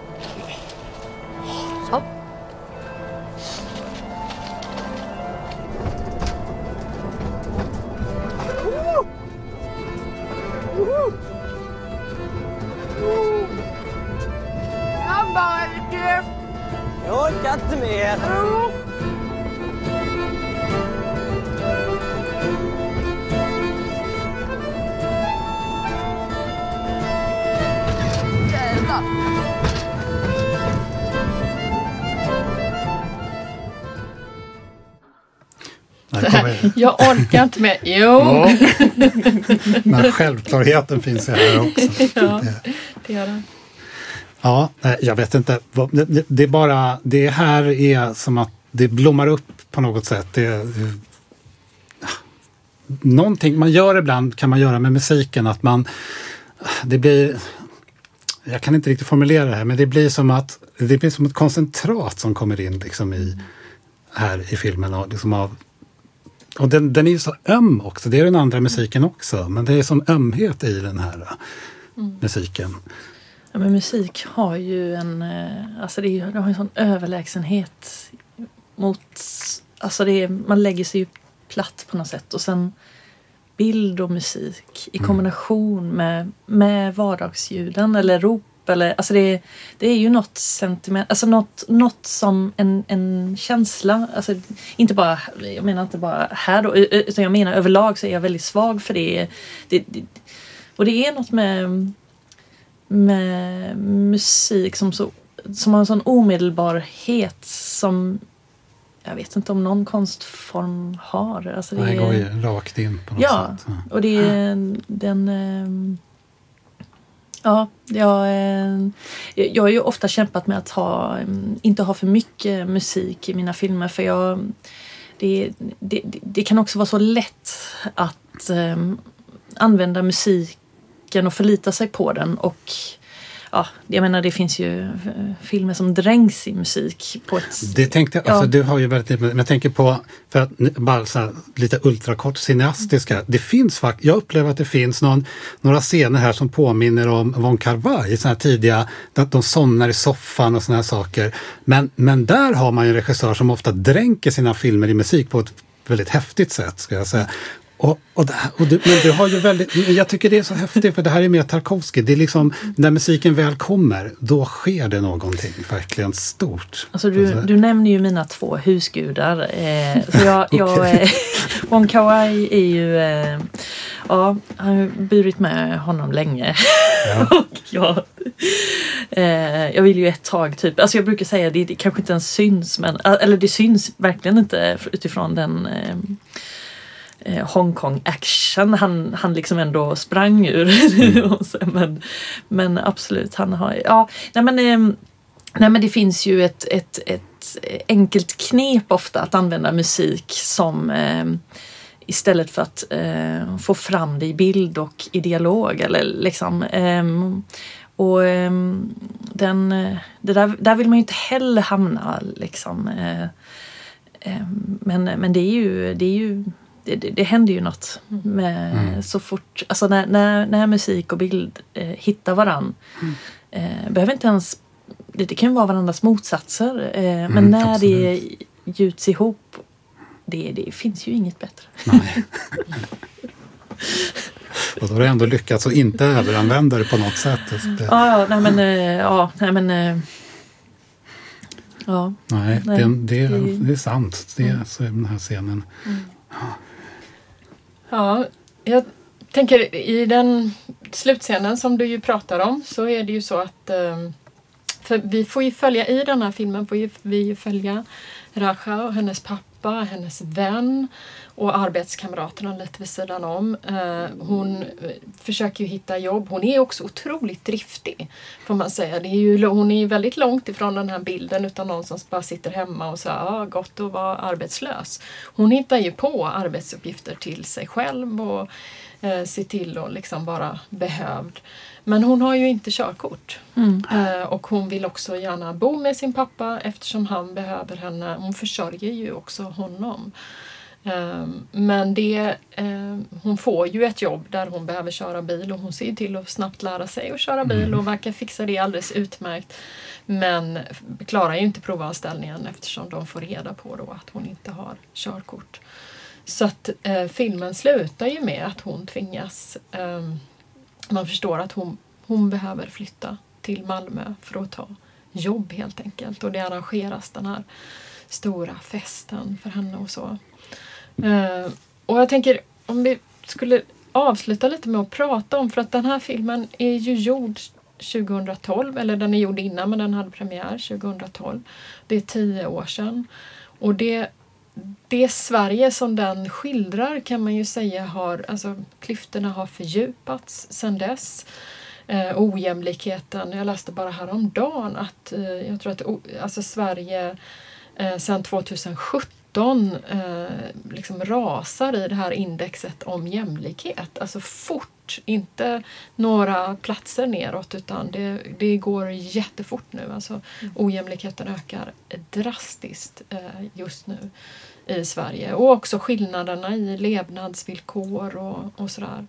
Jag orkar inte mer. Kommer, [laughs] Jag orkar inte mer. Jo! ja. Men självklarheten finns ju här också. [laughs] Ja, det gör den. Ja, jag vet inte. Det- är bara, det här är som att det blommar upp på något sätt. Det, någonting man gör ibland kan man göra med musiken att man, det blir, jag kan inte riktigt formulera det här, men det blir som att det blir som ett koncentrat som kommer in liksom i, här i filmen. Och, liksom av, och den, den är ju så öm också, det är den andra musiken också, men det är som ömhet i den här musiken. Ja, men musik har ju en, eh, alltså det, är, det har en sån överlägsenhet mot, alltså det är, man lägger sig ju platt på något sätt och sen bild och musik i kombination med, med vardagsljuden eller rop eller, alltså det, det är ju något sentiment, alltså något, något som en, en känsla, alltså inte bara, jag menar inte bara här då, utan jag menar överlag så är jag väldigt svag för det. det, det och det är något med med musik som, så, som har en sån omedelbarhet som jag vet inte om någon konstform har. Alltså det Det är, går ju rakt in på något ja, sätt. Ja. och det är den... ehm, Ja, jag, eh, jag har ju ofta kämpat med att ha, mm, inte ha för mycket musik i mina filmer för jag... Det, det, det- kan också vara så lätt att ehm, använda musiken och förlita sig på den och ja, jag menar det finns ju eh, filmer som dränks i musik på ett... Det tänkte jag, Ja. alltså, du har ju väldigt lite, men jag tänker på, för att bara så här, lite ultrakort cineastiska. Det finns faktiskt, jag upplever att det finns någon, några scener här som påminner om Von Kar-wai, såna här tidiga, att de somnar i soffan och såna här saker. Men, men där har man ju en regissör som ofta dränker sina filmer i musik på ett väldigt häftigt sätt, ska jag säga. Och, och, det och du, men du har ju väldigt, jag tycker det är så häftigt för det här är mer Tarkovsky. Det är liksom, när musiken väl kommer, då sker det någonting verkligen stort. Alltså du, du nämner ju mina två husgudar. Eh, så jag, [laughs] jag, eh, Wong Kar-wai är ju... Eh, ja, jag har burit med honom länge. [laughs] och jag, eh, jag vill ju ett tag typ... Alltså jag brukar säga det, det kanske inte ens syns men... Eller det syns verkligen inte utifrån den... Eh, Hongkong action han, han liksom ändå sprang ur. [laughs] Och så, men, men absolut, han har... Ja, nej men... ehm, Nej men det finns ju ett, ett, ett enkelt knep ofta att använda musik som eh, istället för att eh, få fram det i bild och i dialog. Eller liksom, ehm, och ehm, den, eh, det där, där vill man ju inte heller hamna. Liksom. Eh, men, men det är ju, det, är ju det, det, det händer ju något med Mm. så fort, alltså när, när, när musik och bild eh, hittar varann. Eh, behöver inte ens, det, det kan ju vara varandras motsatser. Eh, men Mm, när det gjuts ihop, det, det finns ju inget bättre. Nej. [laughs] Och då har du ändå lyckats att inte överanvända det på något sätt. Det, Ja, ja, nej men, eh, ja, nej men, eh, ja. nej, Nej, det, det, det- är sant. Det är så i den här scenen. Ja, jag tänker i den slutscenen som du ju pratar om så är det ju så att ehm, för vi får ju följa i den här filmen får ju, vi ju följa Raja och hennes pappa, hennes vän och arbetskamraterna lite vid sidan om. Eh, hon eh, försöker ju hitta jobb. Hon är också otroligt driftig får man säga. Det är ju, hon är ju väldigt långt ifrån den här bilden utan någon som bara sitter hemma och säger ah, gott att vara arbetslös. Hon hittar ju på arbetsuppgifter till sig själv och eh, ser till att liksom vara behövd. Men hon har ju inte körkort. Eh, och hon vill också gärna bo med sin pappa eftersom han behöver henne. Hon försörjer ju också honom. Eh, men det, eh, hon får ju ett jobb där hon behöver köra bil och hon ser till att snabbt lära sig att köra bil och verkar fixa det alldeles utmärkt. Men klarar ju inte provanställningen eftersom de får reda på då att hon inte har körkort. Så att eh, filmen slutar ju med att hon tvingas ehm, man förstår att hon, hon behöver flytta till Malmö för att ta jobb helt enkelt. Och det arrangeras den här stora festen för henne och så. Uh, och jag tänker om vi skulle avsluta lite med att prata om, för att den här filmen är ju gjord 2012, eller den är gjord innan men den hade premiär 2012. Det är tio år sedan. Och det det Sverige som den skildrar kan man ju säga har, alltså klyftorna har fördjupats sedan dess. Eh, ojämlikheten, jag läste bara häromdagen att eh, jag tror att alltså Sverige eh, sedan 2017 eh, liksom rasar i det här indexet om jämlikhet. Alltså fort, inte några platser neråt utan det, det går jättefort nu. Alltså, Ojämlikheten ökar drastiskt eh, just nu i Sverige och också skillnaderna i levnadsvillkor och, och sådär.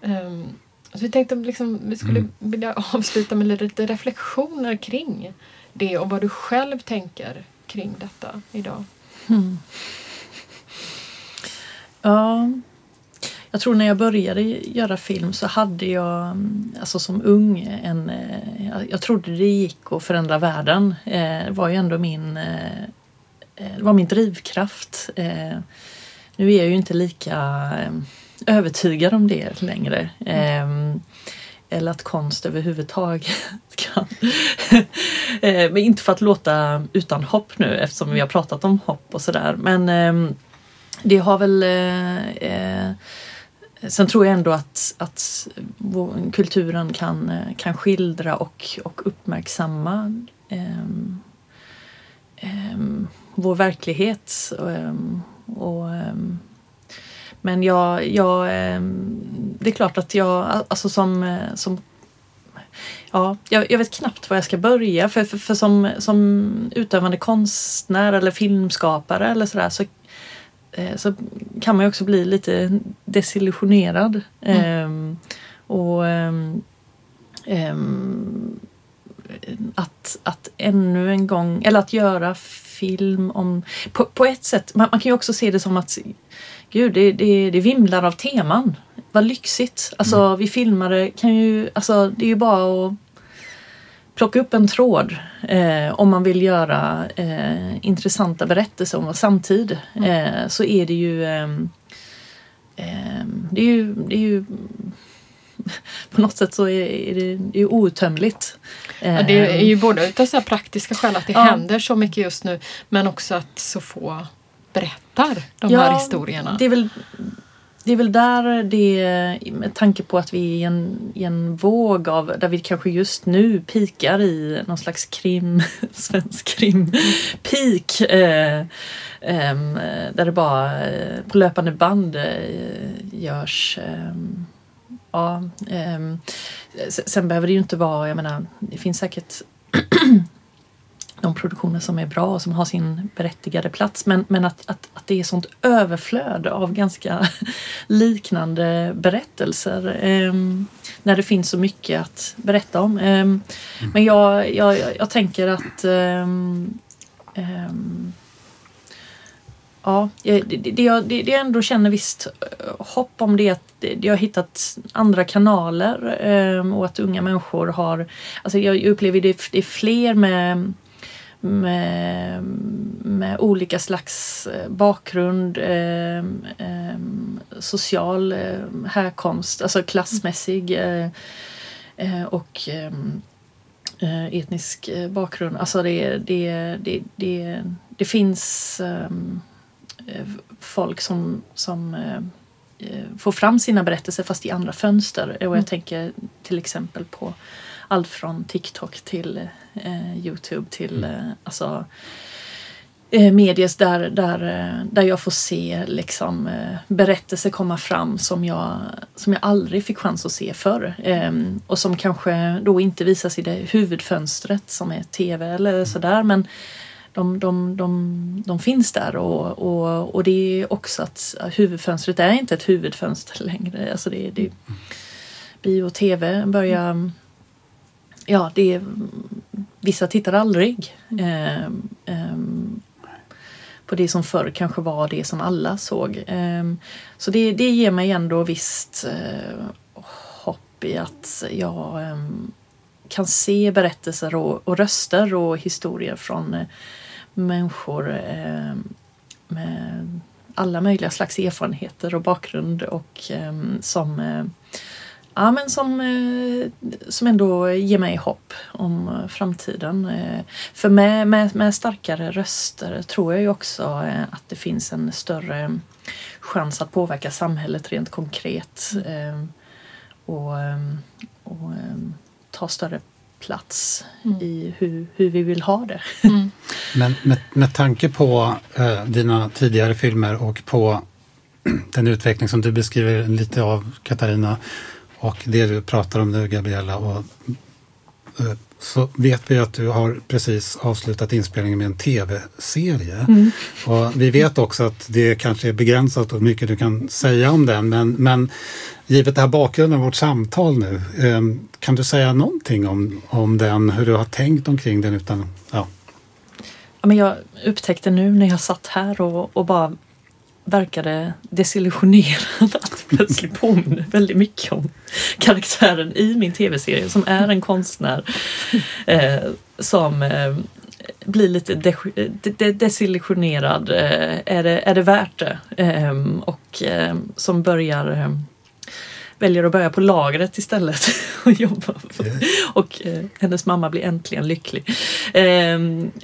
Um, så vi tänkte liksom, vi skulle Mm. vilja avsluta med lite reflektioner kring det och vad du själv tänker kring detta idag. Ja, jag tror när jag började göra film så hade jag, mm, alltså som ung, en, eh, jag- trodde det gick att förändra världen. Det var ju ändå min, eh, det var min drivkraft. Nu är jag ju inte lika övertygad om det längre. Mm. Eller att konst överhuvudtaget [laughs] kan. Men inte för att låta utan hopp nu eftersom vi har pratat om hopp och sådär. Men det har väl... Sen tror jag ändå att, att kulturen kan, eh, kan skildra och, och uppmärksamma um, um, vår verklighet. Um, och, men jag, jag, det är klart att jag, alltså som, eh, som Ja, jag, jag vet knappt var jag ska börja för, för, för som, som utövande konstnär eller filmskapare eller sådär så, så kan man ju också bli lite desillusionerad. Ehm, och ehm, ehm, att, att ännu en gång, eller att göra film om... På, på ett sätt, man, man kan ju också se det som att gud, det, det, det vimlar av teman. Vad lyxigt. Alltså vi filmare kan ju, alltså det är ju bara att plocka upp en tråd eh, om man vill göra eh, intressanta berättelser om vår samtid. Eh, så är det ju ehm, ehm, det är ju, det är ju [laughs] på något sätt så är, det, är outtömligt. Ja, det är ju både utav så praktiska skäl att det Ja. händer så mycket just nu men också att så få berättar de Ja, här historierna. Det är väl det är väl där det, med tanke på att vi är i en, i en våg av, där vi kanske just nu pikar i någon slags krim, [laughs] svensk krim, peak. Eh, eh, där det bara eh, på löpande band eh, görs Ja, sen behöver det ju inte vara, jag menar, det finns säkert [clears throat] de produktioner som är bra och som har sin berättigade plats. Men, men att, att, att det är sånt överflöd av ganska [laughs] liknande berättelser. ehm, när det finns så mycket att berätta om. Ehm, Men jag, jag, jag, tänker att ehm, Ja, det, det, jag, det, det jag ändå känner visst eh, hopp om det är att jag har hittat andra kanaler ehm, och att unga människor har... Alltså jag upplever det, det är fler med, med, med olika slags eh, bakgrund, ehm, ehm, social ehm, härkomst, alltså klassmässig eh, eh, och ehm, eh, etnisk eh, bakgrund. Alltså det, det, det, det, det finns ehm, eh, folk som, som eh, eh, får fram sina berättelser fast i andra fönster. Och jag Mm. tänker till exempel på allt från TikTok till eh, Youtube till eh, alltså eh, medies där, där, eh, där jag får se liksom, berättelser komma fram som jag, som jag aldrig fick chans att se förr. Ehm, och som kanske då inte visas i det huvudfönstret som är tv eller sådär. Men de, de, de, de finns där och, och, och det är också att huvudfönstret är inte ett huvudfönster [laughs] längre. Alltså det, det, bio och tv börjar... Ja, det är, vissa tittar aldrig ehm, ehm, på det som förr kanske var det som alla såg. Ehm, så det, det ger mig ändå visst eh, hopp i att jag ehm, kan se berättelser och, och röster och historier från eh, människor eh, med alla möjliga slags erfarenheter och bakgrund och eh, som eh, Ja, men som, eh, som ändå ger mig hopp om eh, framtiden. Eh, För med, med, med starkare röster tror jag ju också att det finns en större chans att påverka samhället rent konkret. Och, och ta större plats Mm. i hur, hur vi vill ha det. [laughs] Men med, med tanke på eh, dina tidigare filmer och på [clears throat] den utveckling som du beskriver lite av Katarina och det du pratar om nu Gabriella och, eh, så vet vi att du har precis avslutat inspelningen med en tv-serie. Och vi vet också att det kanske är begränsat hur mycket du kan säga om den men, men givet det här bakgrunden av vårt samtal nu eh, kan du säga någonting om, om den, hur du har tänkt omkring den utan ja, Ja, men jag upptäckte nu när jag satt här och, och bara verkade desillusionerad att plötsligt [laughs] påminner väldigt mycket om karaktären i min tv-serie som är en konstnär eh, som eh, blir lite de, de, desillusionerad. Eh, är, det, är det värt det? Eh, och eh, som börjar eh, väljer att börja på lagret istället [laughs] och jobba. Och eh, hennes mamma blir äntligen lycklig. Eh,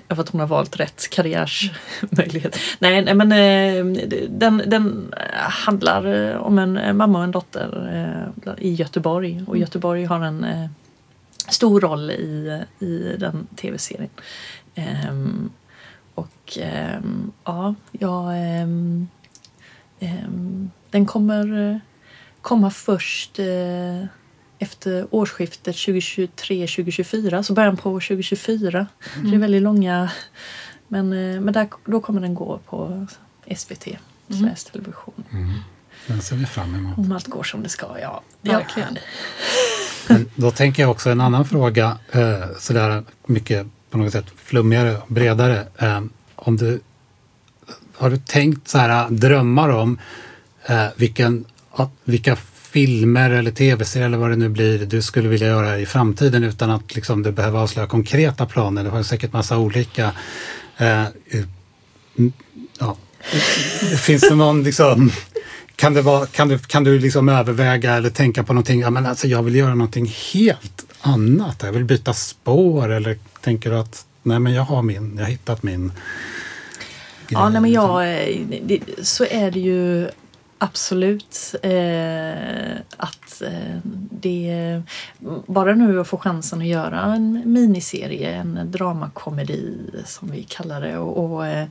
för att hon har valt rätt karriärsmöjlighet. Nej, nej men eh, den, den handlar eh, om en mamma och en dotter eh, i Göteborg. Och Göteborg har en eh, stor roll i, i den tv-serien. Ehm, och ehm, ja, jag, ehm, den kommer eh, komma först eh, efter årsskiftet 2023-2024, så början på 2024. Så det är väldigt långa, men, eh, men där, då kommer den gå på SVT, Sveriges Television. den ser vi fram emot. Om allt går som det ska, ja. Verkligen. Men då tänker jag också en annan fråga, eh, sådär mycket på något sätt flummigare och bredare. Eh, om du, har du tänkt så här drömmar om eh, vilken, ja, vilka filmer eller tv-serier eller vad det nu blir du skulle vilja göra i framtiden utan att liksom, du behöver avslöja konkreta planer? Du har säkert massa olika. Eh, ja. Finns det någon liksom kan, det vara, kan, du, kan du liksom överväga eller tänka på någonting? Ja, men alltså, jag vill göra någonting helt annat. Jag vill byta spår. Eller tänker du att nej, men jag har min, jag har hittat min Ja, grej, nej, men liksom? jag, eh, det, så är det ju absolut eh, att eh, det... Bara nu att få chansen att göra en miniserie, en dramakomedi som vi kallar det och, och, eh,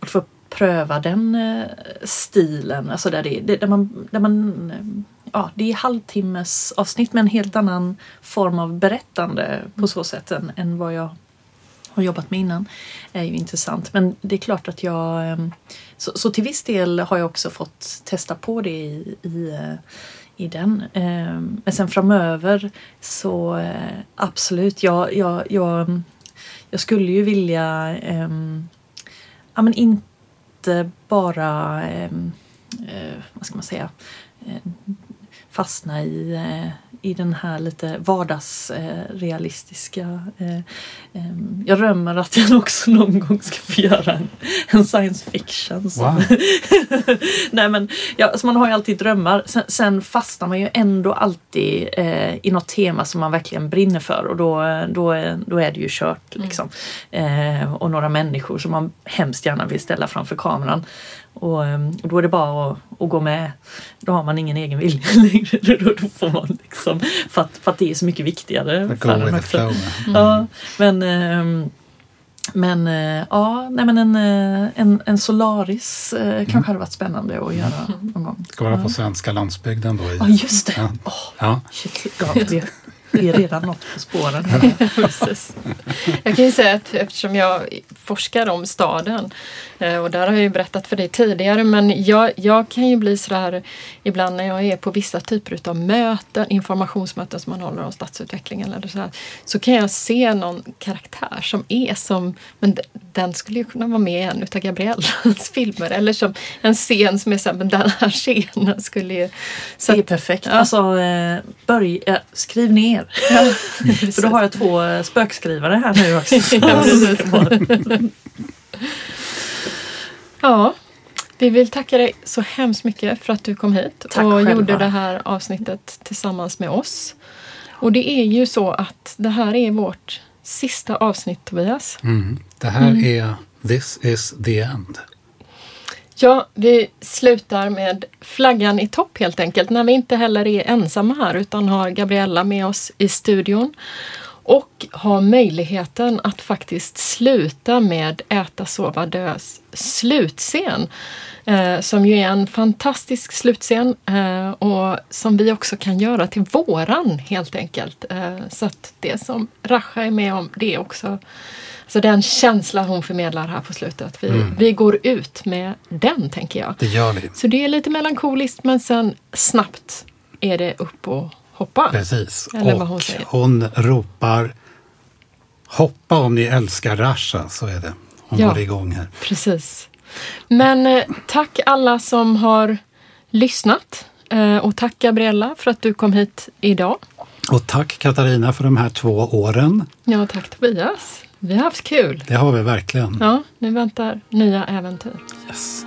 och få pröva den eh, stilen, alltså där, det, där man, där man eh, ja, det är halvtimmes avsnitt med en helt annan form av berättande på så sätt än, än vad jag har jobbat med innan är ju intressant. Men det är klart att jag... Ehm, så, så till viss del har jag också fått testa på det i, i, eh, i den. Ehm, men sen framöver så eh, absolut, jag, jag, jag, jag skulle ju vilja ehm, ja, men inte bara, eh, vad ska man säga, fastna i, i den här lite vardagsrealistiska. Eh, eh, jag drömmer att jag också någon gång ska få göra en, en science fiction. som- Wow. [laughs] Nej men ja, alltså man har ju alltid drömmar. Sen, sen fastnar man ju ändå alltid eh, i något tema som man verkligen brinner för och då, då, är- då är det ju kört. Liksom. Eh, och några människor som man hemskt gärna vill ställa framför kameran. Och, eh, och då är det bara att, att gå med. Då har man ingen egen vilja [laughs] längre. Då, då får man liksom, för, att, för att det är så mycket viktigare. För också. flow. Ja, men ehm, men eh, ja, nej men en, eh, en, en Solaris eh, kanske hade varit spännande att göra någon gång. Ska vara på svenska landsbygden då. I, Ja, just det. Ja. Åh, Ja. shit, ja, det, är redan något på spåren. [laughs] Jag kan ju säga att eftersom jag forskar om staden och där har jag ju berättat för dig tidigare men jag, jag kan ju bli sådär ibland när jag är på vissa typer av möten, informationsmöten som man håller om stadsutveckling eller så här, så kan jag se någon karaktär som är som, men den skulle ju kunna vara med i en utav Gabriellas [laughs] filmer eller som en scen som är såhär, men den här [laughs] scenen skulle ju... Så Det är perfekt. Ja. Alltså, eh, börj, eh, skriv ner. [laughs] För då har jag två eh, spökskrivare här nu också. Ja. Ja, vi vill tacka dig så hemskt mycket för att du kom hit Tack och själva. gjorde det här avsnittet tillsammans med oss. Och det är ju så att det här är vårt sista avsnitt Tobias. Mm. Det här är This is the end. Ja, vi slutar med flaggan i topp helt enkelt när vi inte heller är ensamma här utan har Gabriella med oss i studion och har möjligheten att faktiskt sluta med Äta, sova, dös slutscen. Eh, som ju är en fantastisk slutscen eh, och som vi också kan göra till våran helt enkelt. Eh, så att det som Rasha är med om, det är också så den känsla hon förmedlar här på slutet. Vi, Mm. vi går ut med den, tänker jag. Det gör vi. Så det är lite melankoliskt men sen snabbt är det upp och hoppa. Precis. Eller och hon hon ropar Hoppa om ni älskar Rasha, så är det. Hon Ja. går igång här. Precis. Men eh, tack alla som har lyssnat. Eh, och tack Gabriella för att du kom hit idag. Och tack Katarina för de här två åren. Ja, tack Tobias. Vi har haft kul. Det har vi verkligen. Ja, nu väntar nya äventyr. Yes.